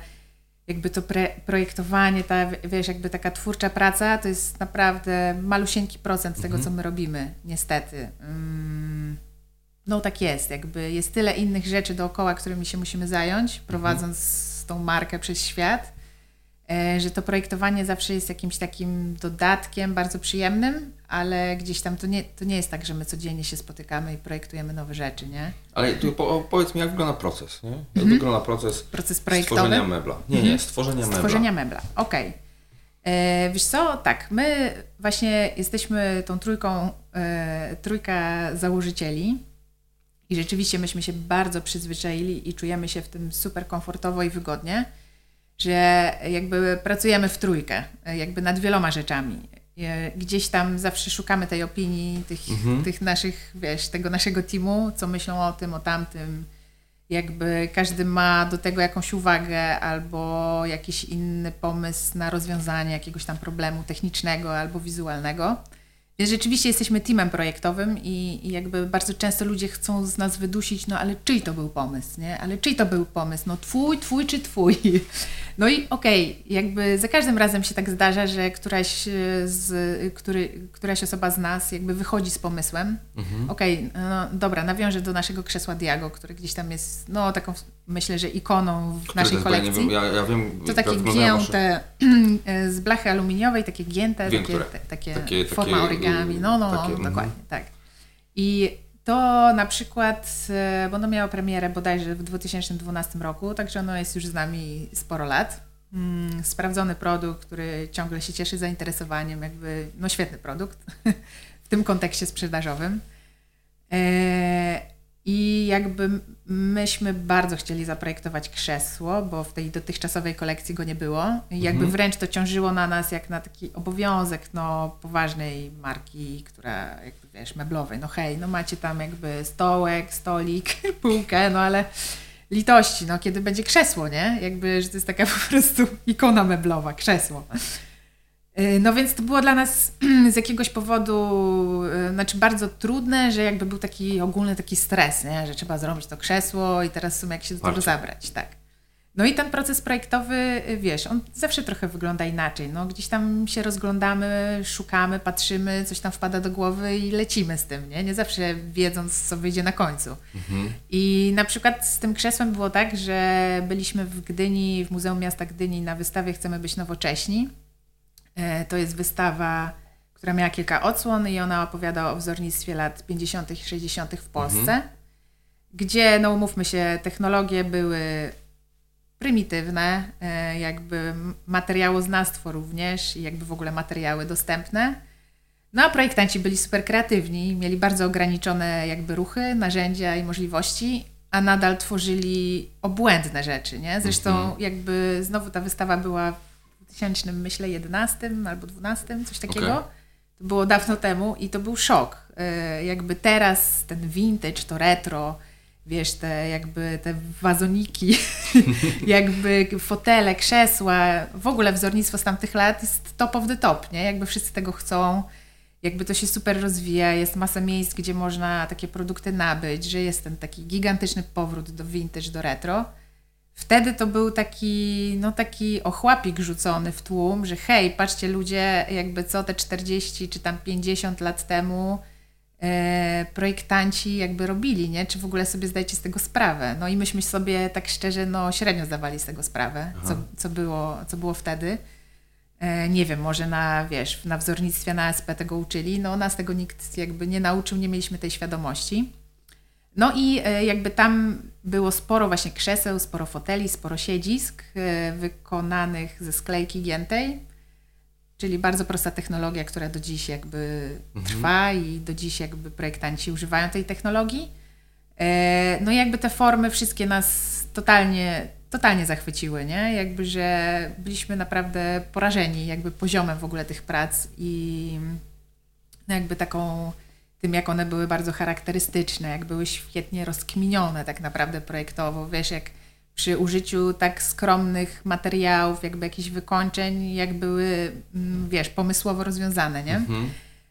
jakby to pre, projektowanie, ta, wiesz, jakby taka twórcza praca, to jest naprawdę malusieńki procent mhm. tego, co my robimy, niestety. Mm, no tak jest, jakby jest tyle innych rzeczy dookoła, którymi się musimy zająć, mhm. prowadząc mhm. tą markę przez świat, że to projektowanie zawsze jest jakimś takim dodatkiem bardzo przyjemnym, ale gdzieś tam to nie, to nie jest tak, że my codziennie się spotykamy i projektujemy nowe rzeczy, nie? Ale tu po, powiedz mi, jak wygląda proces, nie? Jak mhm. wygląda proces, proces projektowy? stworzenia mebla? Nie, nie, mhm. stworzenia mebla. Stworzenia mebla, okej. Okay. E, wiesz co, tak, my właśnie jesteśmy tą trójką, e, trójka założycieli i rzeczywiście myśmy się bardzo przyzwyczaili i czujemy się w tym super komfortowo i wygodnie, że jakby pracujemy w trójkę, jakby nad wieloma rzeczami. E, gdzieś tam zawsze szukamy tej opinii tych, mhm. tych naszych, wiesz, tego naszego teamu, co myślą o tym, o tamtym. Jakby każdy ma do tego jakąś uwagę albo jakiś inny pomysł na rozwiązanie jakiegoś tam problemu technicznego albo wizualnego. Rzeczywiście jesteśmy teamem projektowym i, i, jakby bardzo często ludzie chcą z nas wydusić, no ale czyj to był pomysł, nie? Ale czyj to był pomysł? No twój, twój czy twój? No i okej, okay, jakby za każdym razem się tak zdarza, że któraś, e, z, który, któraś osoba z nas jakby wychodzi z pomysłem. Mhm. Okej, okay, no dobra, nawiążę do naszego krzesła Diago, które gdzieś tam jest, no taką myślę, że ikoną w Które naszej kolekcji. Nie, ja, ja wiem, to takie gięte z blachy aluminiowej, takie gięte, wiem, takie, takie, takie, forma takie, origami, no, no, takie, dokładnie, mm. tak. I to na przykład, e, bo ono miało premierę bodajże w 2012 roku, także ono jest już z nami sporo lat. Mm, sprawdzony produkt, który ciągle się cieszy zainteresowaniem, jakby, no świetny produkt *laughs* w tym kontekście sprzedażowym. I jakby myśmy bardzo chcieli zaprojektować krzesło, bo w tej dotychczasowej kolekcji go nie było. I jakby mhm. wręcz to ciążyło na nas jak na taki obowiązek no, poważnej marki, która jakby wiesz, meblowej. No hej, no macie tam jakby stołek, stolik, *laughs* półkę, no ale litości, no kiedy będzie krzesło, nie? Jakby, że to jest taka po prostu ikona meblowa, krzesło. Y, no więc to było dla nas *clears throat* z jakiegoś powodu, y, znaczy bardzo trudne, że jakby był taki ogólny taki stres, nie? że trzeba zrobić to krzesło i teraz w sumie jak się do tego zabrać, tak. No i ten proces projektowy, y, wiesz, on zawsze trochę wygląda inaczej. No, gdzieś tam się rozglądamy, szukamy, patrzymy, coś tam wpada do głowy i lecimy z tym, nie? Nie zawsze wiedząc, co wyjdzie na końcu. Mhm. I na przykład z tym krzesłem było tak, że byliśmy w Gdyni, w Muzeum Miasta Gdyni na wystawie Chcemy być nowocześni. E, to jest wystawa, która miała kilka odsłon i ona opowiada o wzornictwie lat 50. i 60. w Polsce, mhm. gdzie, no umówmy się, technologie były prymitywne, e, jakby materiałoznawstwo również i jakby w ogóle materiały dostępne. No a projektanci byli super kreatywni, mieli bardzo ograniczone jakby ruchy, narzędzia i możliwości, a nadal tworzyli obłędne rzeczy, nie? Zresztą mhm. jakby znowu ta wystawa była 2000, myślę, 11 albo 12, coś takiego. Okay. To było dawno temu i to był szok. E, jakby teraz ten vintage, to retro, wiesz, te jakby te wazoniki, *laughs* jakby fotele, krzesła, w ogóle wzornictwo z tamtych lat jest top of the top, nie? Jakby wszyscy tego chcą, jakby to się super rozwija, jest masa miejsc, gdzie można takie produkty nabyć, że jest ten taki gigantyczny powrót do vintage, do retro. Wtedy to był taki, no taki ochłapik rzucony w tłum, że hej, patrzcie ludzie, jakby co te 40 czy tam 50 lat temu e, projektanci jakby robili, nie? Czy w ogóle sobie zdajecie z tego sprawę? No i myśmy sobie tak szczerze, no średnio zdawali z tego sprawę, co, co, było, co było wtedy. E, nie wiem, może na, wiesz, na wzornictwie na SP tego uczyli, no nas tego nikt jakby nie nauczył, nie mieliśmy tej świadomości. No i e, jakby tam było sporo właśnie krzeseł, sporo foteli, sporo siedzisk e, wykonanych ze sklejki giętej, czyli bardzo prosta technologia, która do dziś jakby mhm. trwa i do dziś jakby projektanci używają tej technologii. E, no i jakby te formy wszystkie nas totalnie, totalnie zachwyciły, nie? Jakby, że byliśmy naprawdę porażeni jakby poziomem w ogóle tych prac i no jakby taką tym, jak one były bardzo charakterystyczne, jak były świetnie rozkminione tak naprawdę projektowo, wiesz, jak przy użyciu tak skromnych materiałów, jakby jakichś wykończeń, jak były, mm, wiesz, pomysłowo rozwiązane, nie? Mhm.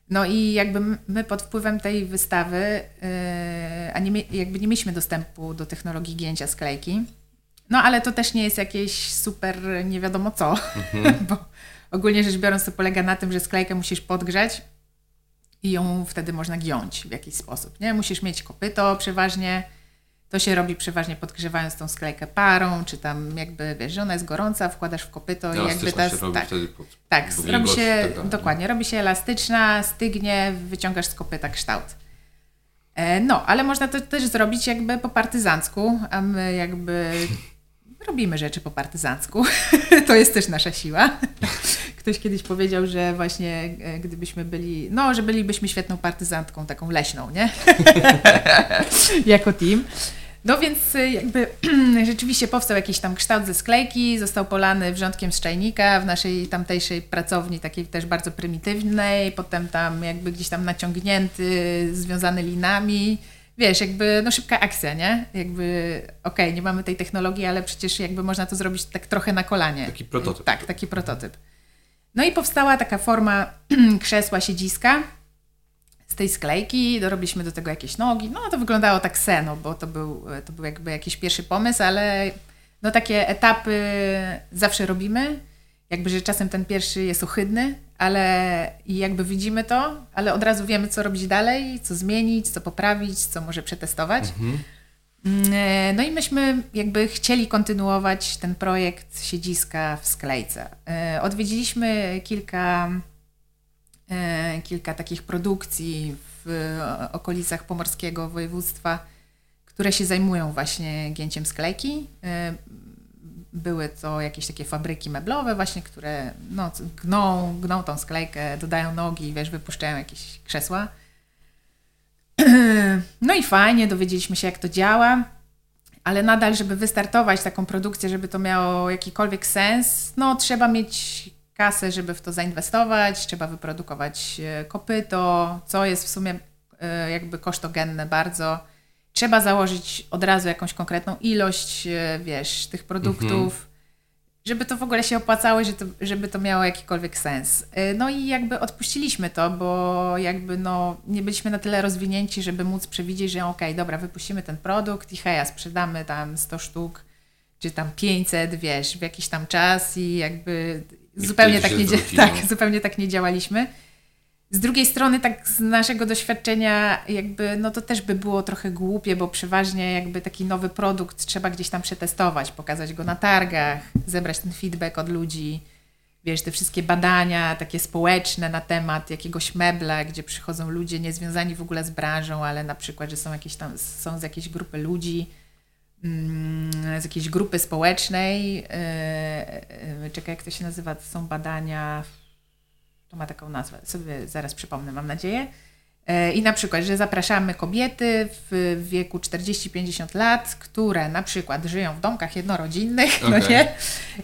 No i jakby my pod wpływem tej wystawy, yy, a nie, jakby nie mieliśmy dostępu do technologii gięcia sklejki, no ale to też nie jest jakieś super nie wiadomo co, mhm. *laughs* bo ogólnie rzecz biorąc to polega na tym, że sklejkę musisz podgrzać i ją wtedy można giąć w jakiś sposób, nie? Musisz mieć kopyto przeważnie, to się robi przeważnie podgrzewając tą sklejkę parą, czy tam jakby, wiesz, że ona jest gorąca, wkładasz w kopyto i jakby ta... Się robi tak, wtedy pod, tak robi się, tak dokładnie, robi się elastyczna, stygnie, wyciągasz z kopyta kształt. E, no, ale można to też zrobić jakby po partyzancku, a my jakby *laughs* robimy rzeczy po partyzancku. *laughs* to jest też nasza siła. Ktoś kiedyś powiedział, że właśnie e, gdybyśmy byli, no, że bylibyśmy świetną partyzantką, taką leśną, nie? *laughs* jako team. No więc y, jakby *clears throat* rzeczywiście powstał jakiś tam kształt ze sklejki, został polany wrzątkiem z czajnika w naszej tamtejszej pracowni, takiej też bardzo prymitywnej, potem tam jakby gdzieś tam naciągnięty, związany linami. Wiesz, jakby no szybka akcja, nie? Jakby okej, okay, nie mamy tej technologii, ale przecież jakby można to zrobić tak trochę na kolanie. Taki prototyp. Tak, taki prototyp. No i powstała taka forma *clears throat* krzesła siedziska, tej sklejki, dorobiliśmy do tego jakieś nogi. No to wyglądało tak seno, bo to był, to był jakby jakiś pierwszy pomysł, ale no takie etapy zawsze robimy. Jakby, że czasem ten pierwszy jest ohydny, ale jakby widzimy to, ale od razu wiemy, co robić dalej, co zmienić, co poprawić, co może przetestować. Mhm. Mm, no i myśmy jakby chcieli kontynuować ten projekt siedziska w sklejce. E, odwiedziliśmy kilka E, kilka takich produkcji w okolicach pomorskiego województwa, które się zajmują właśnie gięciem sklejki. Były to jakieś takie fabryki meblowe właśnie, które no, gną, gną tą sklejkę, dodają nogi, wiesz, wypuszczają jakieś krzesła. *clears throat* No i fajnie, dowiedzieliśmy się jak to działa, ale nadal, żeby wystartować taką produkcję, żeby to miało jakikolwiek sens, no trzeba mieć kasę, żeby w to zainwestować, trzeba wyprodukować e, kopyto, co jest w sumie e, jakby kosztogenne bardzo. Trzeba założyć od razu jakąś konkretną ilość, e, wiesz, tych produktów, mhm. żeby to w ogóle się opłacało, żeby to, żeby to miało jakikolwiek sens. No i jakby odpuściliśmy to, bo jakby no nie byliśmy na tyle rozwinięci, żeby móc przewidzieć, że okej, okay, dobra, wypuścimy ten produkt i heja, sprzedamy tam 100 sztuk, czy tam 500, wiesz, w jakiś tam czas i jakby zupełnie tak, nie, *laughs* tak, zupełnie tak nie działaliśmy. Z drugiej strony, tak z naszego doświadczenia, jakby, no to też by było trochę głupie, bo przeważnie jakby taki nowy produkt trzeba gdzieś tam przetestować, pokazać go na targach, zebrać ten feedback od ludzi. Wiesz, te wszystkie badania takie społeczne na temat jakiegoś mebla, gdzie przychodzą ludzie niezwiązani w ogóle z branżą, ale na przykład, że są jakieś tam, są z jakiejś grupy ludzi, Mm, z jakiejś grupy społecznej. E, e, czekaj, jak to się nazywa? To są badania, to ma taką nazwę, sobie zaraz przypomnę, mam nadzieję. E, I na przykład, że zapraszamy kobiety w wieku 40-50 lat, które na przykład żyją w domkach jednorodzinnych, okay. no nie?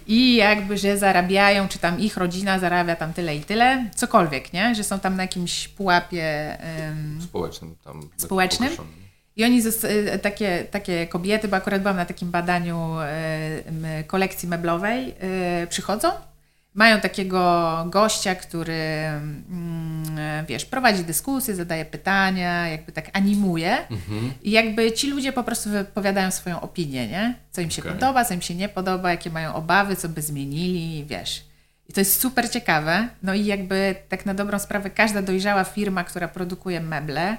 I jakby, że zarabiają, czy tam ich rodzina zarabia tam tyle i tyle, cokolwiek, nie? Że są tam na jakimś pułapie um, społecznym. Tam społecznym. I oni, y, takie, takie kobiety, bo akurat byłam na takim badaniu kolekcji meblowej, y, przychodzą, mają takiego gościa, który, mm, wiesz, prowadzi dyskusję, zadaje pytania, jakby tak animuje. Mhm. I jakby ci ludzie po prostu wypowiadają swoją opinię, nie? Co im się okay. podoba, co im się nie podoba, jakie mają obawy, co by zmienili, wiesz. I to jest super ciekawe. No i jakby tak na dobrą sprawę każda dojrzała firma, która produkuje meble,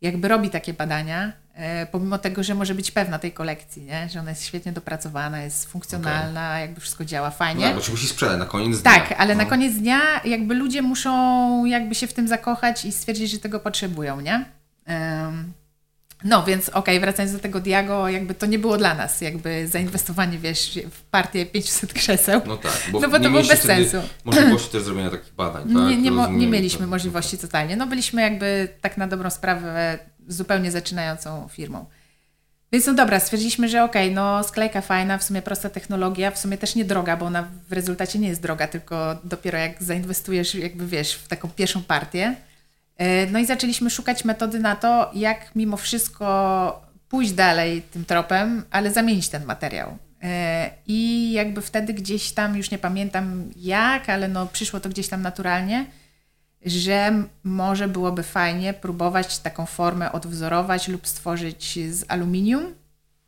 jakby robi takie badania, e, pomimo tego, że może być pewna tej kolekcji, nie? że ona jest świetnie dopracowana, jest funkcjonalna, okay. jakby wszystko działa fajnie. No, bo się musi sprzedać na koniec dnia. Tak, ale no. na koniec dnia jakby ludzie muszą jakby się w tym zakochać i stwierdzić, że tego potrzebują, nie? Um, no więc okej, okay, wracając do tego Diago, jakby to nie było dla nas, jakby zainwestowanie, wiesz, w partię 500 krzeseł. No tak, bo, no bo to było bez sensu. Możliwości też zrobienia takich badań, tak? Nie, nie, mo- nie mieliśmy tak. możliwości totalnie. No byliśmy jakby tak na dobrą sprawę zupełnie zaczynającą firmą. Więc no dobra, stwierdziliśmy, że okej, okay, no sklejka fajna, w sumie prosta technologia, w sumie też nie droga, bo ona w rezultacie nie jest droga, tylko dopiero jak zainwestujesz, jakby wiesz, w taką pierwszą partię. E, no i zaczęliśmy szukać metody na to, jak mimo wszystko pójść dalej tym tropem, ale zamienić ten materiał. E, I jakby wtedy gdzieś tam, już nie pamiętam jak, ale no przyszło to gdzieś tam naturalnie, że może byłoby fajnie próbować taką formę odwzorować lub stworzyć z aluminium,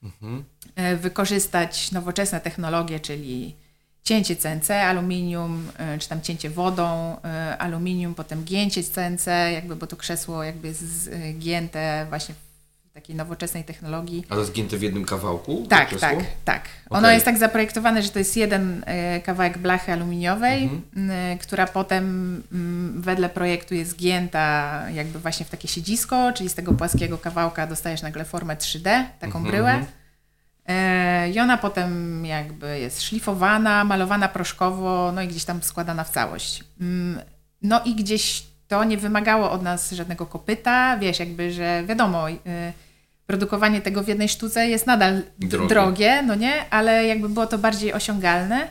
mhm. E, wykorzystać nowoczesne technologie, czyli cięcie CNC aluminium, e, czy tam cięcie wodą aluminium, potem gięcie CNC, jakby, bo to krzesło jakby jest gięte właśnie takiej nowoczesnej technologii. A to jest zgięte w jednym kawałku? Tak, tak, tak. Okay. Ono jest tak zaprojektowane, że to jest jeden e, kawałek blachy aluminiowej, mhm. E, która potem wedle projektu jest zgięta jakby właśnie w takie siedzisko, czyli z tego płaskiego kawałka dostajesz nagle formę 3D, taką mhm. bryłę. E, I ona potem jakby jest szlifowana, malowana proszkowo, no i gdzieś tam składana w całość. Mm, no i gdzieś to nie wymagało od nas żadnego kopyta, wiesz, jakby, że wiadomo, y, produkowanie tego w jednej sztuce jest nadal drogie. drogie, no nie, ale jakby było to bardziej osiągalne.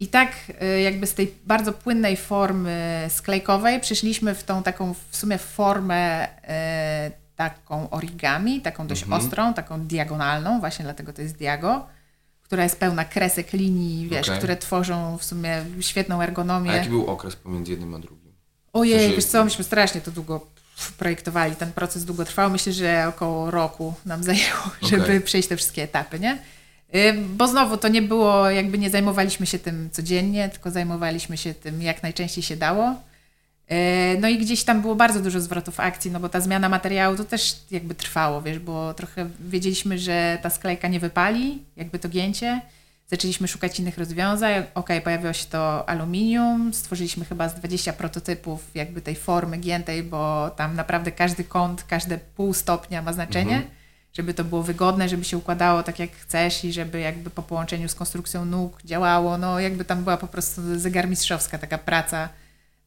I tak y, jakby z tej bardzo płynnej formy sklejkowej przeszliśmy w tą taką w sumie formę y, taką origami, taką dość mhm. ostrą, taką diagonalną, właśnie dlatego to jest diago, która jest pełna kresek, linii, wiesz, okay. które tworzą w sumie świetną ergonomię. A jaki był okres pomiędzy jednym a drugim? Ojej, że... wiesz co, myśmy strasznie to długo projektowali, ten proces długo trwał. Myślę, że około roku nam *laughs* zajęło, okay. żeby przejść te wszystkie etapy, nie? Bo znowu to nie było, jakby nie zajmowaliśmy się tym codziennie, tylko zajmowaliśmy się tym jak najczęściej się dało. Y, no i gdzieś tam było bardzo dużo zwrotów akcji, no bo ta zmiana materiału to też jakby trwało, wiesz, bo trochę wiedzieliśmy, że ta sklejka nie wypali, jakby to gięcie. Zaczęliśmy szukać innych rozwiązań. Ok, pojawiło się to aluminium. Stworzyliśmy chyba z 20 prototypów jakby tej formy giętej, bo tam naprawdę każdy kąt, każde pół stopnia ma znaczenie, mhm. żeby to było wygodne, żeby się układało tak jak chcesz i żeby jakby po połączeniu z konstrukcją nóg działało. No jakby tam była po prostu zegarmistrzowska taka praca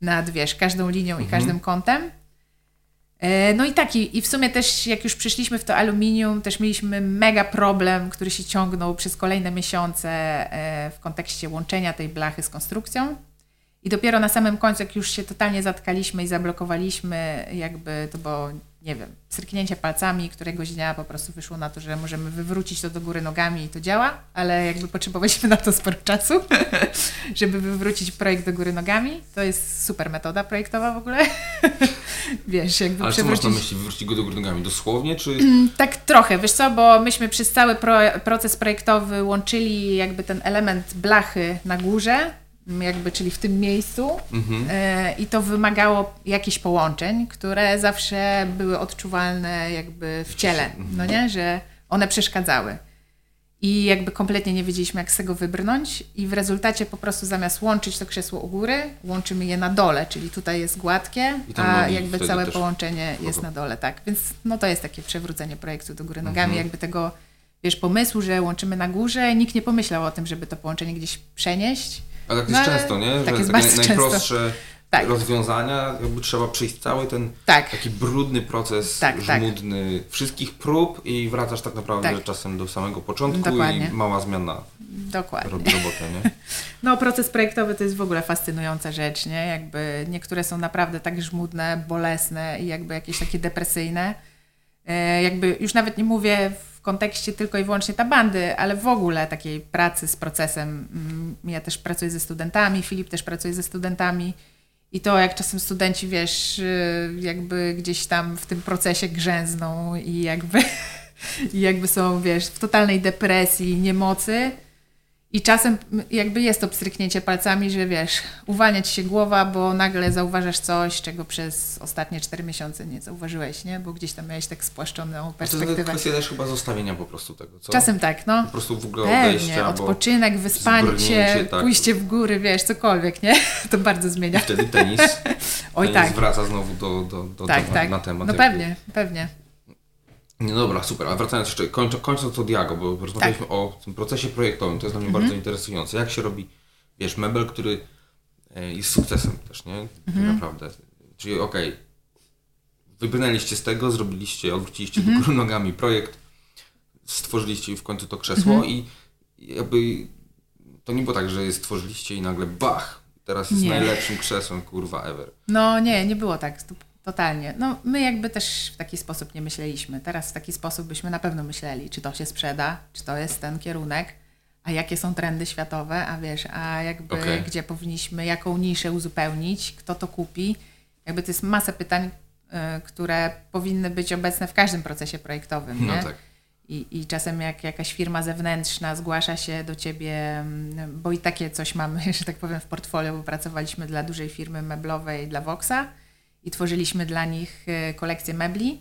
nad, wiesz, każdą linią mhm. i każdym kątem. E, no i tak, i, w sumie też jak już przyszliśmy w to aluminium, też mieliśmy mega problem, który się ciągnął przez kolejne miesiące e, w kontekście łączenia tej blachy z konstrukcją. I dopiero na samym końcu, jak już się totalnie zatkaliśmy i zablokowaliśmy, jakby to było nie wiem, sryknięcie palcami, któregoś dnia po prostu wyszło na to, że możemy wywrócić to do góry nogami i to działa, ale jakby potrzebowaliśmy na to sporo czasu, *laughs* żeby wywrócić projekt do góry nogami. To jest super metoda projektowa w ogóle. *laughs* wiesz, jakby ale przewrócić... co masz na myśli, wywrócić go do góry nogami? Dosłownie, czy... tak trochę, wiesz co, bo myśmy przez cały pro proces projektowy łączyli jakby ten element blachy na górze jakby, czyli w tym miejscu mhm. E, i to wymagało jakichś połączeń, które zawsze były odczuwalne jakby w ciele, no nie, że one przeszkadzały. I jakby kompletnie nie wiedzieliśmy, jak z tego wybrnąć i w rezultacie po prostu zamiast łączyć to krzesło u góry, łączymy je na dole, czyli tutaj jest gładkie, a jakby całe połączenie jest na dole, tak. Więc no to jest takie przewrócenie projektu do góry nogami, mhm. jakby tego, wiesz, pomysłu, że łączymy na górze, nikt nie pomyślał o tym, żeby to połączenie gdzieś przenieść, ale tak jest no, często, nie? Tak że jest takie bardzo najprostsze tak. rozwiązania, jakby trzeba przejść cały ten tak. taki brudny proces, tak, tak. żmudny tak. wszystkich prób i wracasz tak naprawdę tak. czasem do samego początku Dokładnie. i mała zmiana Dokładnie. robi robotę, nie? *laughs* No proces projektowy to jest w ogóle fascynująca rzecz, nie? Jakby niektóre są naprawdę tak żmudne, bolesne i jakby jakieś takie depresyjne. E, jakby już nawet nie mówię kontekście tylko i wyłącznie tabandy, ale w ogóle takiej pracy z procesem. Mm, ja też pracuję ze studentami, Filip też pracuje ze studentami. I to, jak czasem studenci, wiesz, y, jakby gdzieś tam w tym procesie grzęzną i jakby, *laughs* i jakby są, wiesz, w totalnej depresji, niemocy, i czasem jakby jest to pstryknięcie palcami, że wiesz, uwalnia ci się głowa, bo nagle zauważasz coś, czego przez ostatnie cztery miesiące nie zauważyłeś, nie? Bo gdzieś tam miałeś tak spłaszczoną perspektywę. To jest kwestia też chyba zostawienia po prostu tego, co? Czasem tak, no. Po prostu w ogóle Pewnie, odejścia, odpoczynek, wyspanie się, tak. pójście w góry, wiesz, cokolwiek, nie? *laughs* To bardzo zmienia. I wtedy tenis, *laughs* Oj, tenis tak. wraca znowu do, do, do tak, temat, tak. na temat. No pewnie, pewnie. No dobra, super. A wracając jeszcze, kończę, kończąc to Diago, bo rozmawialiśmy tak. o tym procesie projektowym, to jest dla mnie mhm. bardzo interesujące. Jak się robi, wiesz, mebel, który e, jest sukcesem też, nie? Mhm. Naprawdę. Czyli okej, okay, wybrnęliście z tego, zrobiliście, odwróciliście mhm. do góry nogami projekt, stworzyliście w końcu to krzesło Mhm. i jakby to nie było tak, że je stworzyliście i nagle bach, teraz jest Nie. najlepszym krzesłem, kurwa, ever. No nie, nie było tak, totalnie. No my jakby też w taki sposób nie myśleliśmy. Teraz w taki sposób byśmy na pewno myśleli, czy to się sprzeda, czy to jest ten kierunek, a jakie są trendy światowe, a wiesz, a jakby Okej. gdzie powinniśmy, jaką niszę uzupełnić, kto to kupi. Jakby to jest masa pytań, y, które powinny być obecne w każdym procesie projektowym, No nie? tak. I, I czasem jak jakaś firma zewnętrzna zgłasza się do ciebie, mm, bo i takie coś mamy, *laughs* że tak powiem, w portfolio, bo pracowaliśmy dla dużej firmy meblowej, dla Voxa i tworzyliśmy dla nich e, kolekcję mebli,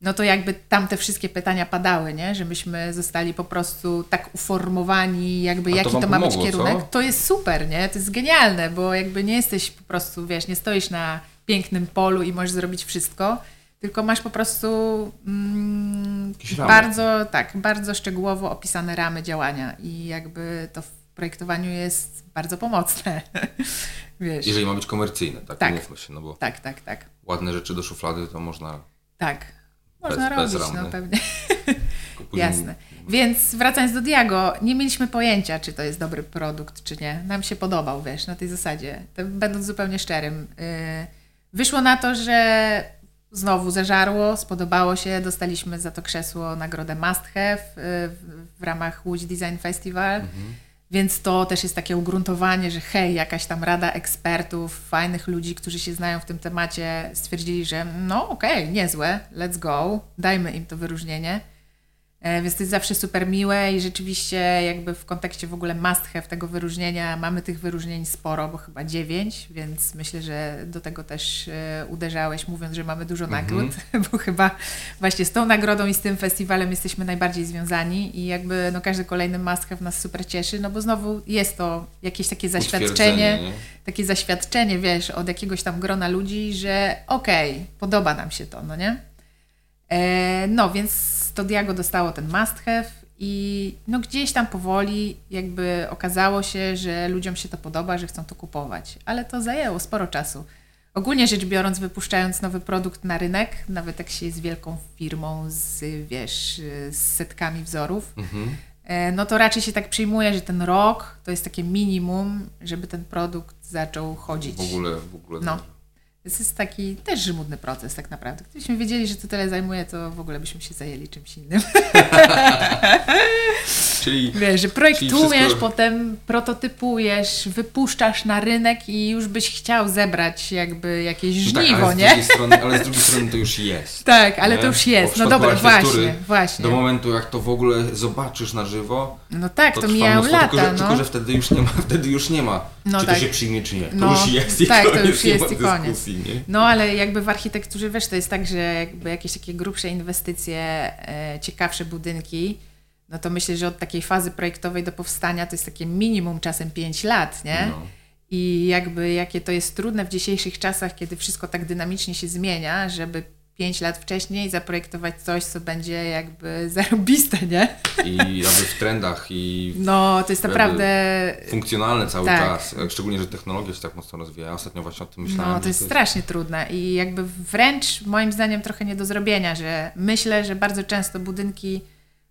no to jakby tam te wszystkie pytania padały, nie? że myśmy zostali po prostu tak uformowani, jakby to jaki to, ma pomogło, być kierunek. co? To jest super, nie? To jest genialne, bo jakby nie jesteś po prostu, wiesz, nie stoisz na pięknym polu i możesz zrobić wszystko, tylko masz po prostu mm, bardzo, tak, bardzo szczegółowo opisane ramy działania i jakby to projektowaniu jest bardzo pomocne. *laughs* Wiesz. Jeżeli ma być komercyjne, tak, Tak. umówmy się, no bo Tak, tak, tak. ładne rzeczy do szuflady to można Tak. Można Bez- bez robić, no *laughs* nie? pewnie. Jasne. Więc wracając do Diago, nie mieliśmy pojęcia, czy to jest dobry produkt, czy nie. Nam się podobał, wiesz, na tej zasadzie. To, będąc zupełnie szczerym. Yy, wyszło na to, że znowu zażarło, spodobało się, dostaliśmy za to krzesło nagrodę Must Have yy, w, ramach Łódź Design Festival. Więc to też jest takie ugruntowanie, że hej, jakaś tam rada ekspertów, fajnych ludzi, którzy się znają w tym temacie, stwierdzili, że no okej, niezłe, let's go, dajmy im to wyróżnienie. E, Więc to jest zawsze super miłe i rzeczywiście jakby w kontekście w ogóle must have tego wyróżnienia mamy tych wyróżnień sporo, bo chyba dziewięć, więc myślę, że do tego też e, uderzałeś mówiąc, że mamy dużo nagród, *laughs* bo chyba właśnie z tą nagrodą i z tym festiwalem jesteśmy najbardziej związani i jakby no każdy kolejny must have nas super cieszy, no bo znowu jest to jakieś takie zaświadczenie, takie zaświadczenie, wiesz, od jakiegoś tam grona ludzi, że okej, podoba nam się to, no nie? E, no, więc to Diago dostało ten must have i no gdzieś tam powoli jakby okazało się, że ludziom się to podoba, że chcą to kupować, ale to zajęło sporo czasu. Ogólnie rzecz biorąc, wypuszczając nowy produkt na rynek, nawet jak się jest wielką firmą z, wiesz, z setkami wzorów, Mhm. e, no to raczej się tak przyjmuje, że ten rok to jest takie minimum, żeby ten produkt zaczął chodzić. W ogóle, w ogóle. No. To jest taki też żmudny proces tak naprawdę. Gdybyśmy wiedzieli, że to tyle zajmuje, to w ogóle byśmy się zajęli czymś innym. *laughs* Czyli Wiesz, że projektujesz, wszystko- potem prototypujesz, wypuszczasz na rynek i już byś chciał zebrać jakby jakieś no tak, żniwo, ale z nie? drugiej strony, ale z drugiej strony to już jest. Tak, ale nie? to już jest. No dobra, właśnie, właśnie. Do momentu, jak to w ogóle zobaczysz na żywo, No tak, to, trwa mijają mnóstwo, lata, tylko, że, no. tylko, że wtedy już nie ma, *laughs* wtedy już nie ma, No czy tak. to się przyjmie, czy nie. To No, już jest i tak, to koniec, już nie jest i koniec. nie? No ale jakby w architekturze, wiesz, to jest tak, że jakby jakieś takie grubsze inwestycje, e, ciekawsze budynki, no to myślę, że od takiej fazy projektowej do powstania to jest takie minimum czasem 5 lat, nie? No. I jakby jakie to jest trudne w dzisiejszych czasach, kiedy wszystko tak dynamicznie się zmienia, żeby 5 lat wcześniej zaprojektować coś, co będzie jakby *laughs* zarobiste, nie? I jakby w trendach i No, to jest naprawdę... funkcjonalne cały Tak. czas. Szczególnie, że technologia się tak mocno rozwija. Ja ostatnio właśnie o tym myślałem. No, to jest strasznie trudne i jakby wręcz moim zdaniem trochę nie do zrobienia, że myślę, że bardzo często budynki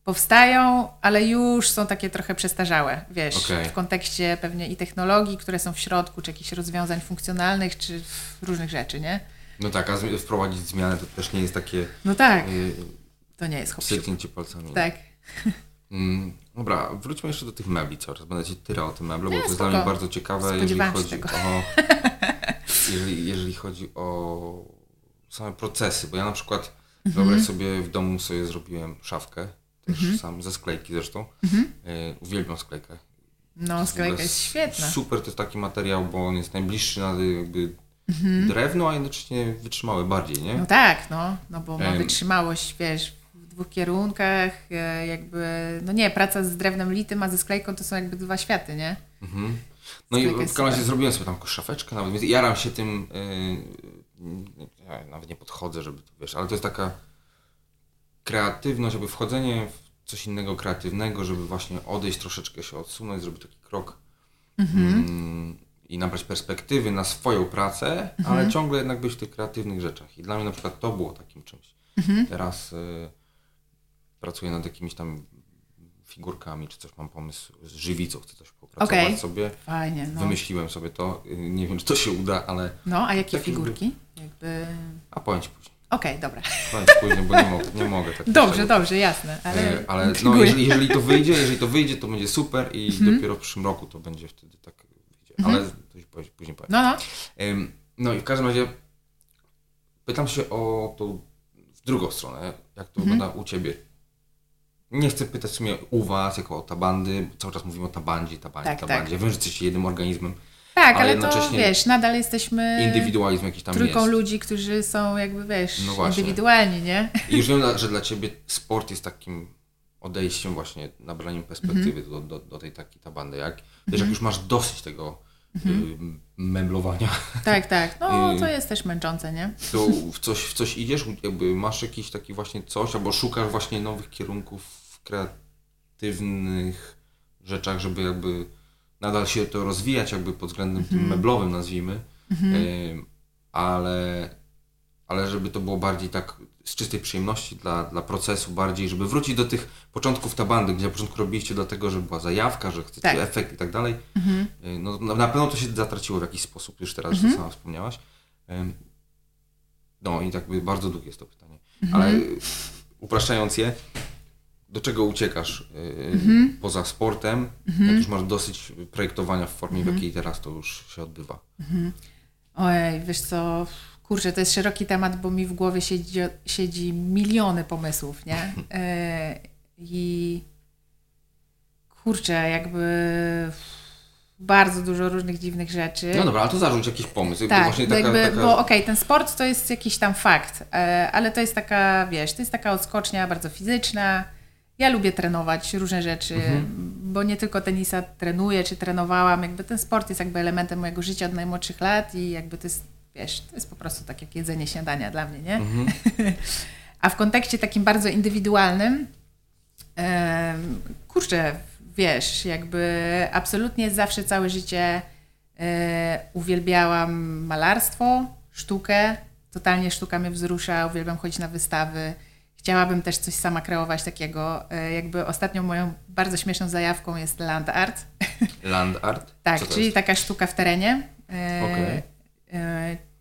powstają, ale już są takie trochę przestarzałe, wiesz, Okej. w kontekście pewnie i technologii, które są w środku, czy jakichś rozwiązań funkcjonalnych, czy różnych rzeczy, nie? No tak, a wprowadzić zmiany to też nie jest takie No tak, y, to nie jest hop pstryknięcie palcami. Tak. *laughs* Mm, dobra, wróćmy jeszcze do tych mebli coraz. Będę Ci tyrał o tym meblu, bo to jest dla mnie bardzo ciekawe, jeżeli chodzi tego. o *laughs* jeżeli, jeżeli chodzi o same procesy, bo ja na przykład Mhm. wyobraź sobie w domu sobie zrobiłem szafkę, też sam ze sklejki zresztą. Mhm. Y, uwielbiam sklejkę. No, sklejka jest świetna. Super to jest taki materiał, bo on jest najbliższy na jakby Mhm. drewno, a jednocześnie wytrzymały bardziej, nie? No tak, no, no bo ma wytrzymałość, wiesz, w dwóch kierunkach, e, jakby, no nie, praca z drewnem litym, a ze sklejką to są jakby dwa światy, nie? Mhm. No i w każdym razie zrobiłem sobie tam szafeczkę nawet, więc jaram się tym, yy, ja nawet nie podchodzę, żeby, to, wiesz, ale to jest taka kreatywność, jakby wchodzenie w coś innego kreatywnego, żeby właśnie odejść, troszeczkę się odsunąć, zrobić taki krok mm, i nabrać perspektywy na swoją pracę, ale ciągle jednak być w tych kreatywnych rzeczach. I dla mnie na przykład to było takim czymś. Teraz y, pracuję nad jakimiś tam figurkami, czy coś mam pomysł z żywicą, chcę coś popracować Okej. sobie. Fajnie, no. Wymyśliłem sobie to, y, nie wiem czy to się uda, ale No, a jakie figurki? Jakby... a powiem Ci później. Okej, dobra. Powiem Ci później, bo nie mogę, nie *laughs* mogę tak Dobrze, szczegółów. dobrze, jasne. Ale, E, ale no, jeżeli, jeżeli to wyjdzie, jeżeli to wyjdzie, to będzie super i Mhm. dopiero w przyszłym roku to będzie wtedy tak wyjdzie. Ale później powiem. No, no. No i w każdym razie pytam się o tą w drugą stronę, jak to Mhm. wygląda u Ciebie. Nie chcę pytać w sumie u Was, jako o tabandy, bo cały czas mówimy o tabandzie, tabandzie, Tak, tak. tabandzie. Wiem, że jesteście jednym organizmem. Tak, ale ale, to jednocześnie wiesz, nadal jesteśmy Indywidualizm jakiś tam trójką jest. ludzi, którzy są jakby, wiesz, No indywidualni, nie? I już wiem, że dla Ciebie sport jest takim odejściem właśnie, nabraniem perspektywy Mhm. do, do, do tej takiej tabandy. Jak, wiesz, jak już masz dosyć tego y, meblowania, Tak, tak. No, I- to jest też męczące, nie? to w coś, w coś idziesz, jakby masz jakiś taki właśnie coś, albo szukasz właśnie nowych kierunków w kreatywnych rzeczach, żeby jakby nadal się to rozwijać jakby pod względem tym meblowym nazwijmy, Ym, ale, ale żeby to było bardziej tak z czystej przyjemności dla, dla procesu bardziej, żeby wrócić do tych początków tabandy, gdzie na początku robiliście dlatego, że była zajawka, że chcecie Tak. efekt i tak dalej. Y, No, na, pewno to się zatraciło w jakiś sposób, już teraz, że sama wspomniałaś. No i jakby bardzo długie jest to pytanie. Ale y, upraszczając je, do czego uciekasz y, poza sportem, jak już masz dosyć projektowania w formie, w jakiej teraz to już się odbywa? Ojej, wiesz co, kurczę, to jest szeroki temat, bo mi w głowie siedzi, siedzi miliony pomysłów, nie? *laughs* E, I kurczę, jakby bardzo dużo różnych dziwnych rzeczy. No dobra, ale to zarzuć jakiś pomysł. Tak, właśnie bo, taka, jakby, taka... bo okej, ten sport to jest jakiś tam fakt, e, ale to jest taka, wiesz, to jest taka odskocznia bardzo fizyczna. Ja lubię trenować różne rzeczy, Mhm. bo nie tylko tenisa trenuję, czy trenowałam, jakby ten sport jest jakby elementem mojego życia od najmłodszych lat i jakby to jest, wiesz, to jest po prostu tak jak jedzenie śniadania dla mnie, nie? Mhm. *laughs* A w kontekście takim bardzo indywidualnym, kurczę, wiesz, jakby absolutnie zawsze całe życie e, uwielbiałam malarstwo, sztukę, totalnie sztuka mnie wzrusza, uwielbiam chodzić na wystawy. Chciałabym też coś sama kreować takiego. E, jakby ostatnią moją bardzo śmieszną zajawką jest land art. Land art? *laughs* Tak, czyli taka sztuka w terenie. E, e,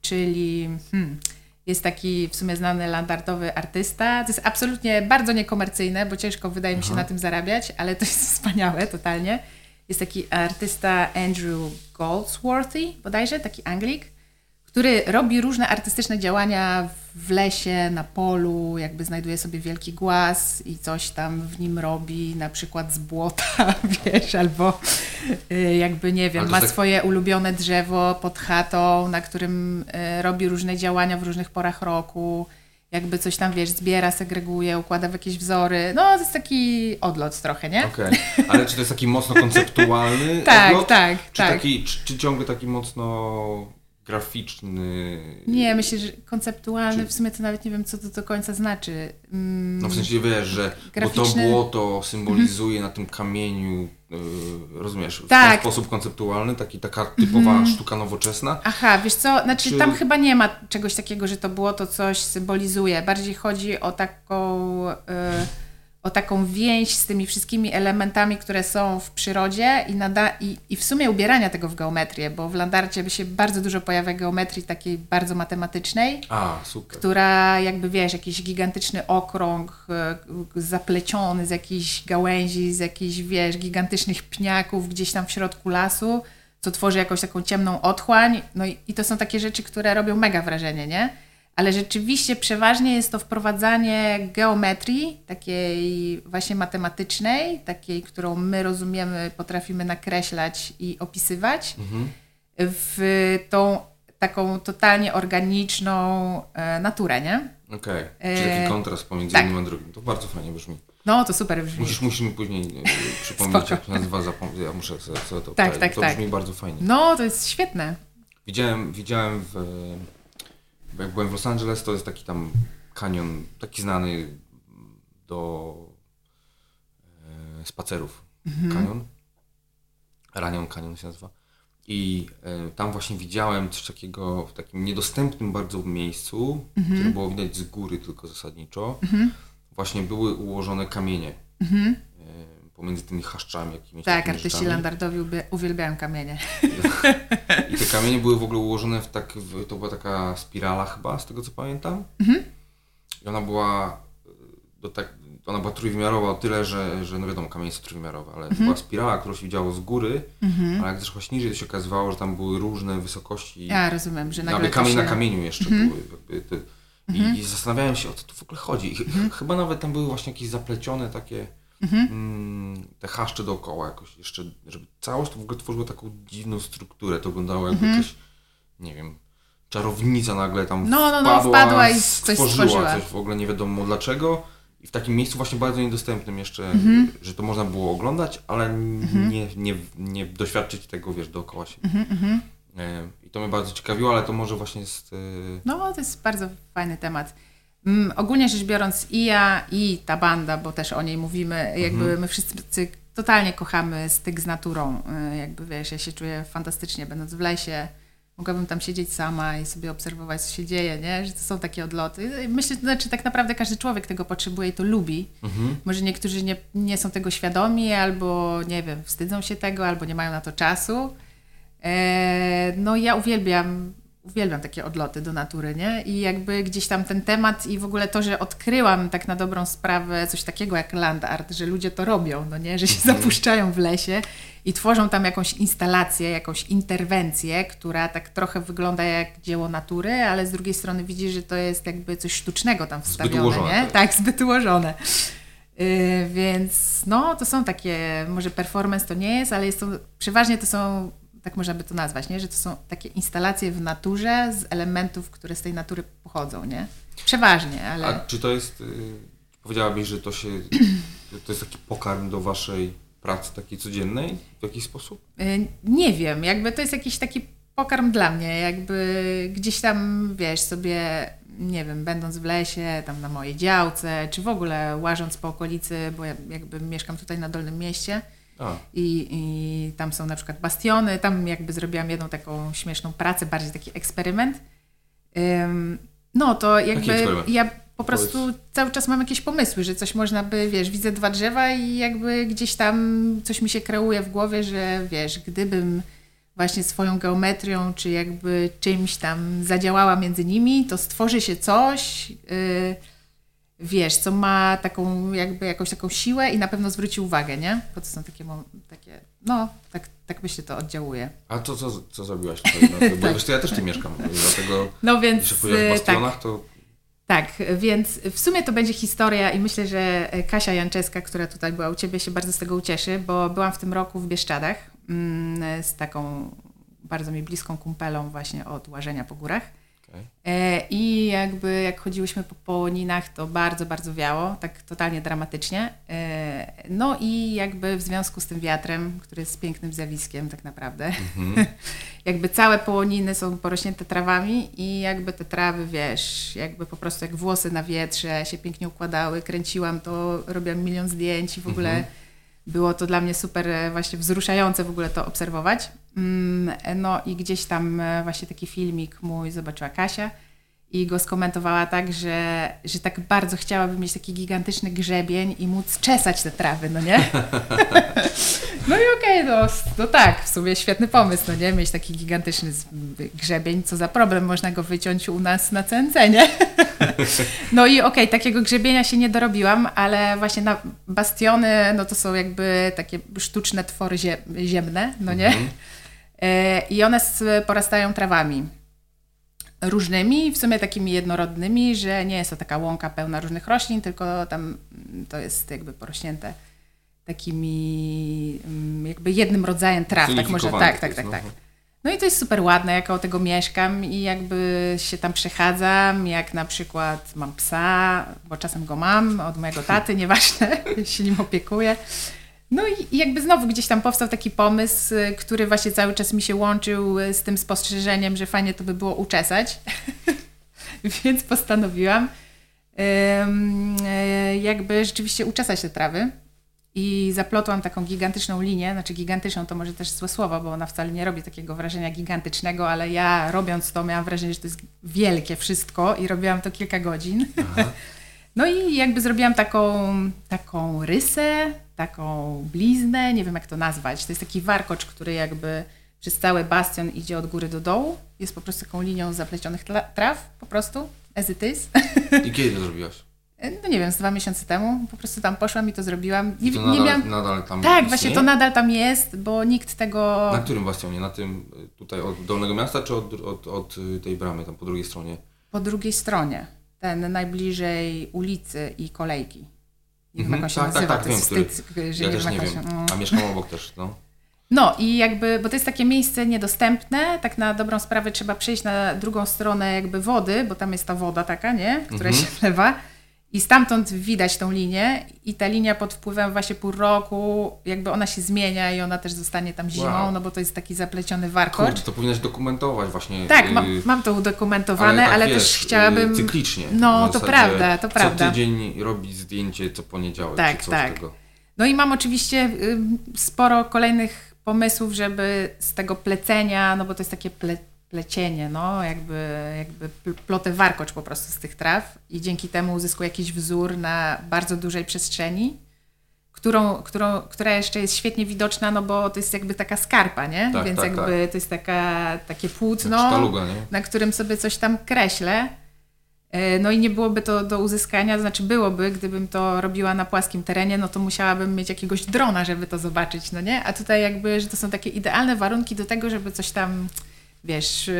czyli hmm, jest taki w sumie znany landartowy artysta. To jest absolutnie bardzo niekomercyjne, bo ciężko wydaje mi się na tym zarabiać, ale to jest *laughs* wspaniałe totalnie. Jest taki artysta Andrew Goldsworthy, bodajże, taki Anglik, który robi różne artystyczne działania w lesie, na polu, jakby znajduje sobie wielki głaz i coś tam w nim robi, na przykład z błota, *laughs* wiesz, albo y, jakby, nie wiem, ma tak- swoje ulubione drzewo pod chatą, na którym y, robi różne działania w różnych porach roku, jakby coś tam, wiesz, zbiera, segreguje, układa w jakieś wzory. No, to jest taki odlot trochę, nie? Okej, ale czy to jest taki mocno konceptualny *laughs* Tak, odlot? tak, czy tak. Taki, czy, czy ciągle taki mocno graficzny? Nie, myślę, że konceptualny, Czy- w sumie to nawet nie wiem, co to do końca znaczy. Mm, No w sensie wiesz, że bo to Graficzny- błoto symbolizuje na tym kamieniu, yy, rozumiesz, w Tak. Ten sposób konceptualny, taki, taka typowa sztuka nowoczesna. Aha, wiesz co, znaczy Czy- tam chyba nie ma czegoś takiego, że to było to coś symbolizuje. Bardziej chodzi o taką, y, o taką więź z tymi wszystkimi elementami, które są w przyrodzie i, nada, i, i w sumie ubierania tego w geometrię, bo w landarcie by się bardzo dużo pojawia geometrii takiej bardzo matematycznej, A, która jakby wiesz, jakiś gigantyczny okrąg y, zapleciony z jakichś gałęzi, z jakichś wiesz, gigantycznych pniaków gdzieś tam w środku lasu, co tworzy jakąś taką ciemną otchłań. No i, i to są takie rzeczy, które robią mega wrażenie, nie? Ale rzeczywiście przeważnie jest to wprowadzanie geometrii, takiej właśnie matematycznej, takiej, którą my rozumiemy, potrafimy nakreślać i opisywać, Mhm. w tą taką totalnie organiczną e, naturę, nie? Okej, E, czyli taki kontrast pomiędzy tak. jednym a drugim. To bardzo fajnie brzmi. No, to super brzmi. Musisz, musisz mi później yy, *laughs* przypomnieć, jak się nazywa, zapom- ja muszę sobie, sobie to Tak, obczaić, tak, To tak. brzmi bardzo fajnie. No, to jest świetne. Widziałem, widziałem w, jak byłem w Los Angeles, to jest taki tam kanion, taki znany do e, spacerów. Kanion. Ranion Kanion się nazywa. I e, tam właśnie widziałem coś takiego w takim niedostępnym bardzo miejscu, które było widać z góry tylko zasadniczo. właśnie były ułożone kamienie mhm. Pomiędzy tymi chaszczami jakimiś. Tak, artyści landardowi uwielbiają kamienie. I te kamienie były w ogóle ułożone w tak, w, to była taka spirala chyba, z tego co pamiętam. Mhm. I ona była do tak, ona była trójwymiarowa o tyle, że, że no wiadomo, kamienie są trójwymiarowe, ale mhm. to była spirala, którą się widziało z góry, mhm. ale jak zeszłaś niżej, to się okazywało, że tam były różne wysokości. Ja rozumiem, że nagle kamień się... na kamieniu jeszcze mhm. były. Jakby te, mhm. I zastanawiałem się, o co tu w ogóle chodzi. Mhm. Chyba nawet tam były właśnie jakieś zaplecione takie mhm. mm, te chaszcze dookoła jakoś jeszcze, żeby całość to w ogóle tworzyło taką dziwną strukturę. To wyglądało jakby mhm. jakaś, nie wiem, czarownica nagle tam no, no, no, wpadła, wpadła i coś stworzyła. coś w ogóle nie wiadomo dlaczego. I w takim miejscu właśnie bardzo niedostępnym jeszcze, mhm. że to można było oglądać, ale mhm. nie, nie, nie doświadczyć tego, wiesz, dookoła się. Mhm, e, I to mnie bardzo ciekawiło, ale to może właśnie jest... E, no, to jest bardzo fajny temat. Mm, ogólnie rzecz biorąc i ja, i ta banda, bo też o niej mówimy, jakby mhm. my wszyscy totalnie kochamy styk z naturą. E, jakby wiesz, ja się czuję fantastycznie, będąc w lesie, mogłabym tam siedzieć sama i sobie obserwować, co się dzieje, nie? Że to są takie odloty. Myślę, że znaczy, tak naprawdę każdy człowiek tego potrzebuje i to lubi. Mhm. Może niektórzy nie, nie są tego świadomi, albo nie wiem, wstydzą się tego, albo nie mają na to czasu. E, no ja uwielbiam uwielbiam takie odloty do natury, nie? I jakby gdzieś tam ten temat i w ogóle to, że odkryłam tak na dobrą sprawę coś takiego jak land art, że ludzie to robią, no nie? Że się mhm. zapuszczają w lesie i tworzą tam jakąś instalację, jakąś interwencję, która tak trochę wygląda jak dzieło natury, ale z drugiej strony widzi, że to jest jakby coś sztucznego tam wstawione, zbyt nie? Tak, tak zbyt ułożone. Yy, więc no, to są takie, może performance to nie jest, ale jest to, przeważnie to są tak można by to nazwać, nie? że to są takie instalacje w naturze z elementów, które z tej natury pochodzą, nie? Przeważnie, ale... A czy to jest, yy, powiedziałabyś, że to się, *clears throat* to jest taki pokarm do waszej pracy takiej codziennej w jakiś sposób? Yy, nie wiem, jakby to jest jakiś taki pokarm dla mnie, jakby gdzieś tam, wiesz, sobie, nie wiem, będąc w lesie, tam na mojej działce, czy w ogóle łażąc po okolicy, bo ja jakby mieszkam tutaj na Dolnym Mieście, i, I tam są na przykład bastiony. Tam jakby zrobiłam jedną taką śmieszną pracę, bardziej taki eksperyment. No to jakby ja po prostu Powiedz. cały czas mam jakieś pomysły, że coś można by, wiesz, widzę dwa drzewa i jakby gdzieś tam coś mi się kreuje w głowie, że wiesz, gdybym właśnie swoją geometrią, czy jakby czymś tam zadziałała między nimi, to stworzy się coś. Yy, wiesz, co ma taką jakby jakąś taką siłę i na pewno zwróci uwagę, nie? Bo to są takie, takie no, tak, tak myślę, to oddziałuje. A to co, co zrobiłaś tutaj? No, *laughs* bo tak. ja też tu mieszkam, dlatego no więc, jeśli w y, bastionach, tak. to... Tak, więc w sumie to będzie historia i myślę, że Kasia Janczeska, która tutaj była u Ciebie, się bardzo z tego ucieszy, bo byłam w tym roku w Bieszczadach mm, z taką bardzo mi bliską kumpelą właśnie od łażenia po górach. E, I jakby jak chodziłyśmy po połoninach, to bardzo, bardzo wiało, tak totalnie dramatycznie. E, no i jakby w związku z tym wiatrem, który jest pięknym zjawiskiem tak naprawdę, mhm. *laughs* jakby całe połoniny są porośnięte trawami i jakby te trawy, wiesz, jakby po prostu jak włosy na wietrze się pięknie układały, kręciłam to, robiłam milion zdjęć i w ogóle mhm. Było to dla mnie super e, właśnie wzruszające w ogóle to obserwować. Mm, no i gdzieś tam e, właśnie taki filmik mój zobaczyła Kasia i go skomentowała tak, że, że tak bardzo chciałaby mieć taki gigantyczny grzebień i móc czesać te trawy, no nie? *laughs* No i okej, okay, no, no tak, w sumie świetny pomysł, no nie? Mieć taki gigantyczny grzebień, co za problem, można go wyciąć u nas na CNC, nie? *laughs* No i okej, okay, takiego grzebienia się nie dorobiłam, ale właśnie na bastiony, no to są jakby takie sztuczne twory ziemne, no nie? Mhm. E, I one porastają trawami różnymi, w sumie takimi jednorodnymi, że nie jest to taka łąka pełna różnych roślin, tylko tam to jest jakby porośnięte takimi mm, jakby jednym rodzajem traw, tak może, tak, tak, tak, no. tak. No i to jest super ładne, jak o tego mieszkam i jakby się tam przechadzam, jak na przykład mam psa, bo czasem go mam od mojego taty, nieważne, *laughs* się nim opiekuję. No i jakby znowu gdzieś tam powstał taki pomysł, y, który właśnie cały czas mi się łączył y, z tym spostrzeżeniem, że fajnie to by było uczesać. *laughs* Więc postanowiłam y, jakby rzeczywiście uczesać te trawy. I zaplotłam taką gigantyczną linię, znaczy gigantyczną to może też złe słowo, bo ona wcale nie robi takiego wrażenia gigantycznego, ale ja robiąc to miałam wrażenie, że to jest wielkie wszystko i robiłam to kilka godzin. *laughs* No i jakby zrobiłam taką, taką rysę, taką bliznę, nie wiem jak to nazwać. To jest taki warkocz, który jakby przez cały bastion idzie od góry do dołu. Jest po prostu taką linią zaplecionych traw, po prostu, as it is. *laughs* I kiedy to zrobiłaś? No nie wiem, z dwa miesiące temu. Po prostu tam poszłam i to zrobiłam. Nie, to nadal, nie miałam... nadal tam Tak, istnieje? właśnie to nadal tam jest, bo nikt tego... Na którym bastionie? Na tym tutaj od Dolnego Miasta, czy od, od, od tej bramy, tam po drugiej stronie? Po drugiej stronie. Ten najbliżej ulicy i kolejki. Nie wiem, jak on się tak, nazywa. Tak, tak, wiem, który... że ja nie wiem. Się... A mieszkam obok też, no. No i jakby, bo to jest takie miejsce niedostępne, tak na dobrą sprawę trzeba przejść na drugą stronę jakby wody, bo tam jest ta woda taka, nie, która mhm. się wlewa i stamtąd widać tą linię i ta linia pod wpływem właśnie pół roku, jakby ona się zmienia i ona też zostanie tam zimą, wow. no bo to jest taki zapleciony warkocz. Kurde, to powinnaś dokumentować właśnie. Tak, ma, y, mam to udokumentowane, ale, tak, ale wiesz, też chciałabym... Cyklicznie. No, to prawda, to prawda. Co tydzień robić zdjęcie co poniedziałek, tak, czy coś tak. tego. No i mam oczywiście sporo kolejnych pomysłów, żeby z tego plecenia, no bo to jest takie ple, plecienie, no jakby, jakby plotę warkocz po prostu z tych traw i dzięki temu uzyskuję jakiś wzór na bardzo dużej przestrzeni, którą, którą, która jeszcze jest świetnie widoczna, no bo to jest jakby taka skarpa, nie? Tak, Więc tak, jakby tak. to jest taka, takie płótno, sztaluga, na którym sobie coś tam kreślę. E, no i nie byłoby to do uzyskania, znaczy byłoby, gdybym to robiła na płaskim terenie, no to musiałabym mieć jakiegoś drona, żeby to zobaczyć, no nie? A tutaj jakby, że to są takie idealne warunki do tego, żeby coś tam, wiesz,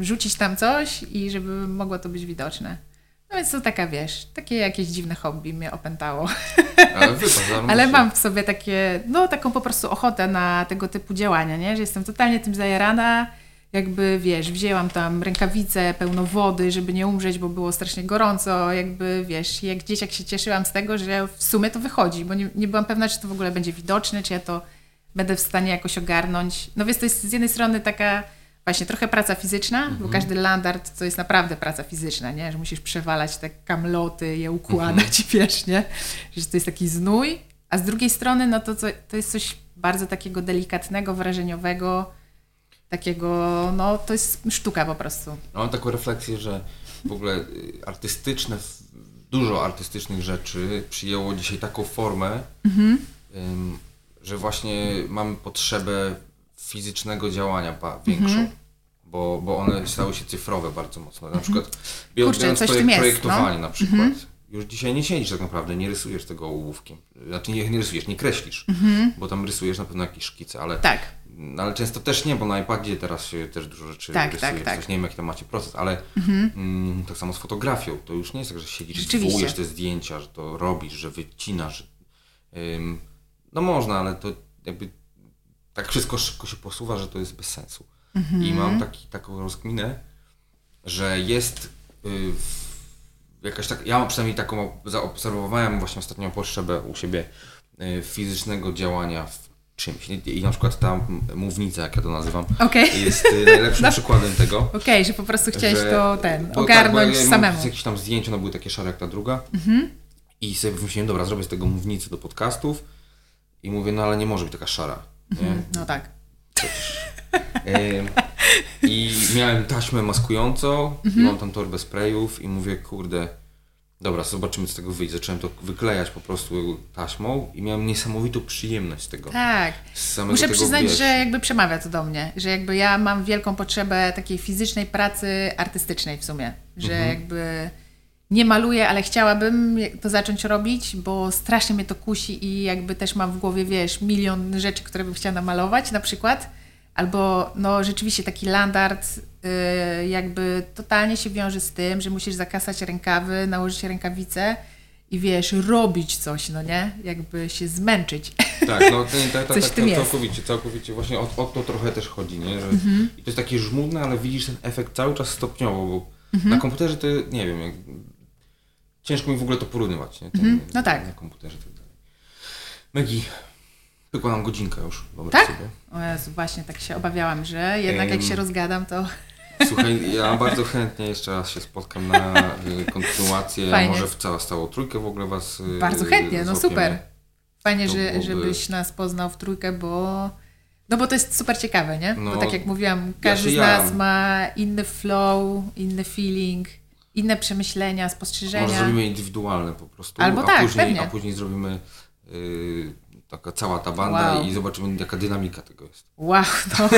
rzucić tam coś i żeby mogło to być widoczne. No więc to taka, wiesz, takie jakieś dziwne hobby mnie opętało. Ale, *laughs* Ale mam w sobie takie, no taką po prostu ochotę na tego typu działania, nie? Że jestem totalnie tym zajarana, jakby wiesz, wzięłam tam rękawice pełno wody, żeby nie umrzeć, bo było strasznie gorąco, jakby wiesz, jak dzieciak się cieszyłam z tego, że w sumie to wychodzi, bo nie, nie byłam pewna, czy to w ogóle będzie widoczne, czy ja to będę w stanie jakoś ogarnąć. No więc to jest z jednej strony taka właśnie trochę praca fizyczna, mhm. bo każdy landart to jest naprawdę praca fizyczna, nie? Że musisz przewalać te kamloty, je układać, mhm. *laughs* wiesz, nie? Że to jest taki znój, a z drugiej strony no to, to jest coś bardzo takiego delikatnego, wrażeniowego, takiego, no to jest sztuka po prostu. Mam taką refleksję, że w ogóle y, artystyczne, dużo artystycznych rzeczy przyjęło dzisiaj taką formę, mhm. że właśnie mamy potrzebę fizycznego działania większą. Mhm. Bo, bo one stały się cyfrowe bardzo mocno. Na mhm. przykład biorąc Kurczę, coś projekt, projektowanie no? na przykład. Mhm. Już dzisiaj nie siedzisz tak naprawdę, nie rysujesz tego ołówkiem. Znaczy nie, nie rysujesz, nie kreślisz, bo tam rysujesz na pewno jakieś szkice, ale tak no, ale często też nie, bo na iPadzie teraz się też dużo rzeczy tak, rysuje. Tak, tak. nie wiem, jaki tam macie proces, ale mm, tak samo z fotografią. To już nie jest tak, że siedzisz i wywołujesz te zdjęcia, że to robisz, że wycinasz. Ym, no można, ale to jakby tak wszystko szybko się posuwa, że to jest bez sensu. Mhm. I mam taki, taką rozkminę, że jest y, jakaś tak, ja przynajmniej taką zaobserwowałem właśnie ostatnią potrzebę u siebie y, fizycznego działania w czymś. I na przykład ta mównica, jak ja to nazywam, okay. jest y, *laughs* najlepszym no. przykładem tego. Okej, okay, że po prostu chciałeś że, to ten, tak, ogarnąć tak, ja samemu. jakieś tam zdjęcia, one były takie szare jak ta druga. Mhm. I sobie wymyśliłem, dobra, zrobię z tego mównicę do podcastów. I mówię, no ale nie może być taka szara. Mhm. No tak. I miałem taśmę maskującą, mhm. mam tam torbę sprayów i mówię, kurde, Dobra, zobaczymy co z tego wyjdzie. Zacząłem to wyklejać po prostu taśmą i miałem niesamowitą przyjemność z tego. Tak. Z Muszę tego, przyznać, wiesz... że jakby przemawia to do mnie, że jakby ja mam wielką potrzebę takiej fizycznej pracy artystycznej w sumie, że mhm. jakby nie maluję, ale chciałabym to zacząć robić, bo strasznie mnie to kusi i jakby też mam w głowie, wiesz, milion rzeczy, które bym chciała namalować na przykład. Albo no rzeczywiście taki landart Y, jakby totalnie się wiąże z tym, że musisz zakasać rękawy, nałożyć rękawice i wiesz, robić coś, no nie? Jakby się zmęczyć. Tak, no to, tak, tak, tak, całkowicie, całkowicie. Właśnie o, o, to trochę też chodzi, nie? Że, mhm. I to jest takie żmudne, ale widzisz ten efekt cały czas stopniowo, bo mhm. na komputerze to, nie wiem, jak, ciężko mi w ogóle to porównywać, nie? Ten, mhm. No tak. Na komputerze tak dalej. Megi, tylko nam godzinka już, tak? sobie. O Jezu, właśnie tak się obawiałam, że jednak jak się rozgadam, to... Słuchaj, ja bardzo chętnie jeszcze raz się spotkam na y, kontynuację, Fajnie. może w całą stałą trójkę w ogóle was y, Bardzo chętnie, no super. Fajnie, że, byłoby... żebyś nas poznał w trójkę, bo no bo to jest super ciekawe, nie? No, bo tak jak mówiłam, każdy ja z nas ma inny flow, inny feeling. Inne przemyślenia, spostrzeżenia. Może zrobimy indywidualne po prostu, Albo a, tak, później, pewnie. a później zrobimy yy, taka cała ta banda Wow. i zobaczymy jaka dynamika tego jest. Wow, to,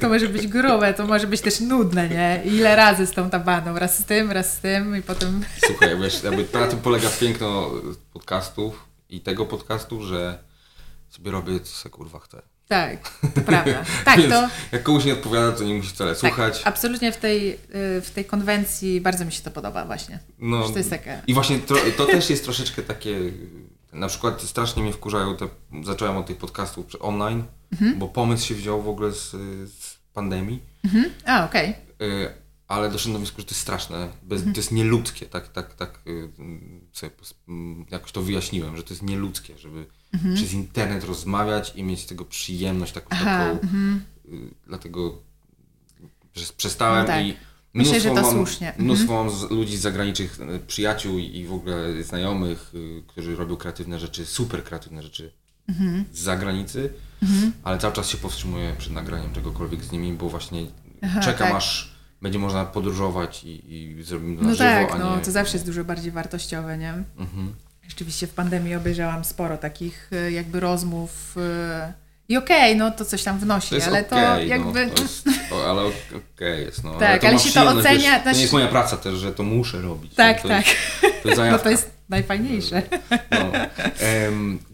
to może być grube, to może być też nudne, nie? Ile razy z tą tabaną, raz z tym, raz z tym i potem... Słuchaj, wiesz, jakby na tym polega piękno podcastów i tego podcastu, że sobie robię co se kurwa chcę. Tak, to prawda. *laughs* Tak, Więc to... jak komuś nie odpowiada, to nie musi wcale słuchać. Tak, absolutnie w tej, y, w tej konwencji bardzo mi się to podoba właśnie. No, to jest takie... I właśnie to, to też jest troszeczkę takie, na przykład strasznie mnie wkurzają te, zacząłem od tych podcastów online, Mhm. bo pomysł się wziął w ogóle z, z pandemii, Mhm. A, okej. y, ale doszedłem do wniosku, że to jest straszne, bez, Mhm. to jest nieludzkie, tak, tak, tak y, sobie pos- mm, jakoś to wyjaśniłem, że to jest nieludzkie, żeby przez internet rozmawiać i mieć z tego przyjemność taką, Mhm. Aha, taką mhm. y, dlatego przez- przestałem No tak. i Myślę, że to mam, słusznie. Mhm. Mnóstwo mam z, ludzi z zagranicznych y, przyjaciół i, w ogóle znajomych, którzy robią kreatywne rzeczy, super kreatywne rzeczy Mhm. z zagranicy, ale cały czas się powstrzymuję przed nagraniem czegokolwiek z nimi, bo właśnie Aha, czekam tak. aż będzie można podróżować i, i zrobimy to No na żywo, tak, no to zawsze jest dużo bardziej wartościowe, nie? Mhm. Rzeczywiście w pandemii obejrzałam sporo takich y, jakby rozmów y, i okej, no to coś tam wnosi, To jest ale okej, to jakby... no, to jest, *laughs* o, ale okej jest, no. Tak, ale ma się to ocenia, Wiesz, to nie jest moja praca też, że to muszę robić. tak, to tak. Jest, to jest *laughs* No to jest najfajniejsze. No.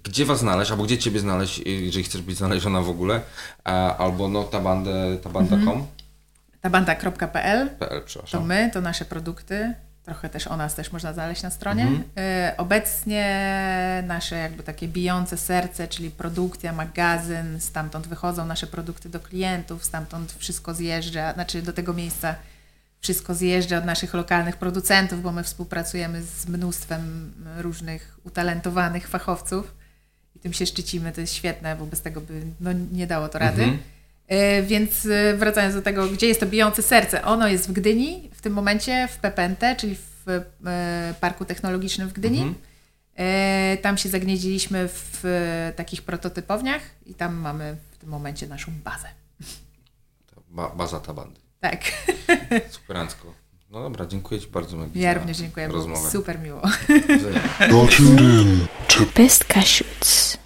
Gdzie was znaleźć, albo gdzie ciebie znaleźć, jeżeli chcesz być znaleziona w ogóle, albo no tabandę, tabanda.com, Tabanda.pl PL, to my, to nasze produkty. Trochę też o nas też można znaleźć na stronie. Mhm. Y, obecnie nasze jakby takie bijące serce, czyli produkcja, magazyn, stamtąd wychodzą nasze produkty do klientów, stamtąd wszystko zjeżdża, znaczy do tego miejsca wszystko zjeżdża od naszych lokalnych producentów, bo my współpracujemy z mnóstwem różnych utalentowanych fachowców i tym się szczycimy, to jest świetne, bo bez tego by no, nie dało to rady. Mhm. E, Więc e, wracając do tego, gdzie jest to bijące serce, ono jest w Gdyni, w tym momencie w PPNT, czyli w e, Parku Technologicznym w Gdyni. Mhm. Tam się zagnieździliśmy w takich prototypowniach i tam mamy w tym momencie naszą bazę. Ba, baza tabandy. Tak, *laughs* Superancko. No dobra, dziękuję Ci bardzo Maggie, ja również dziękuję, rozmowę. super miło. The best cashews.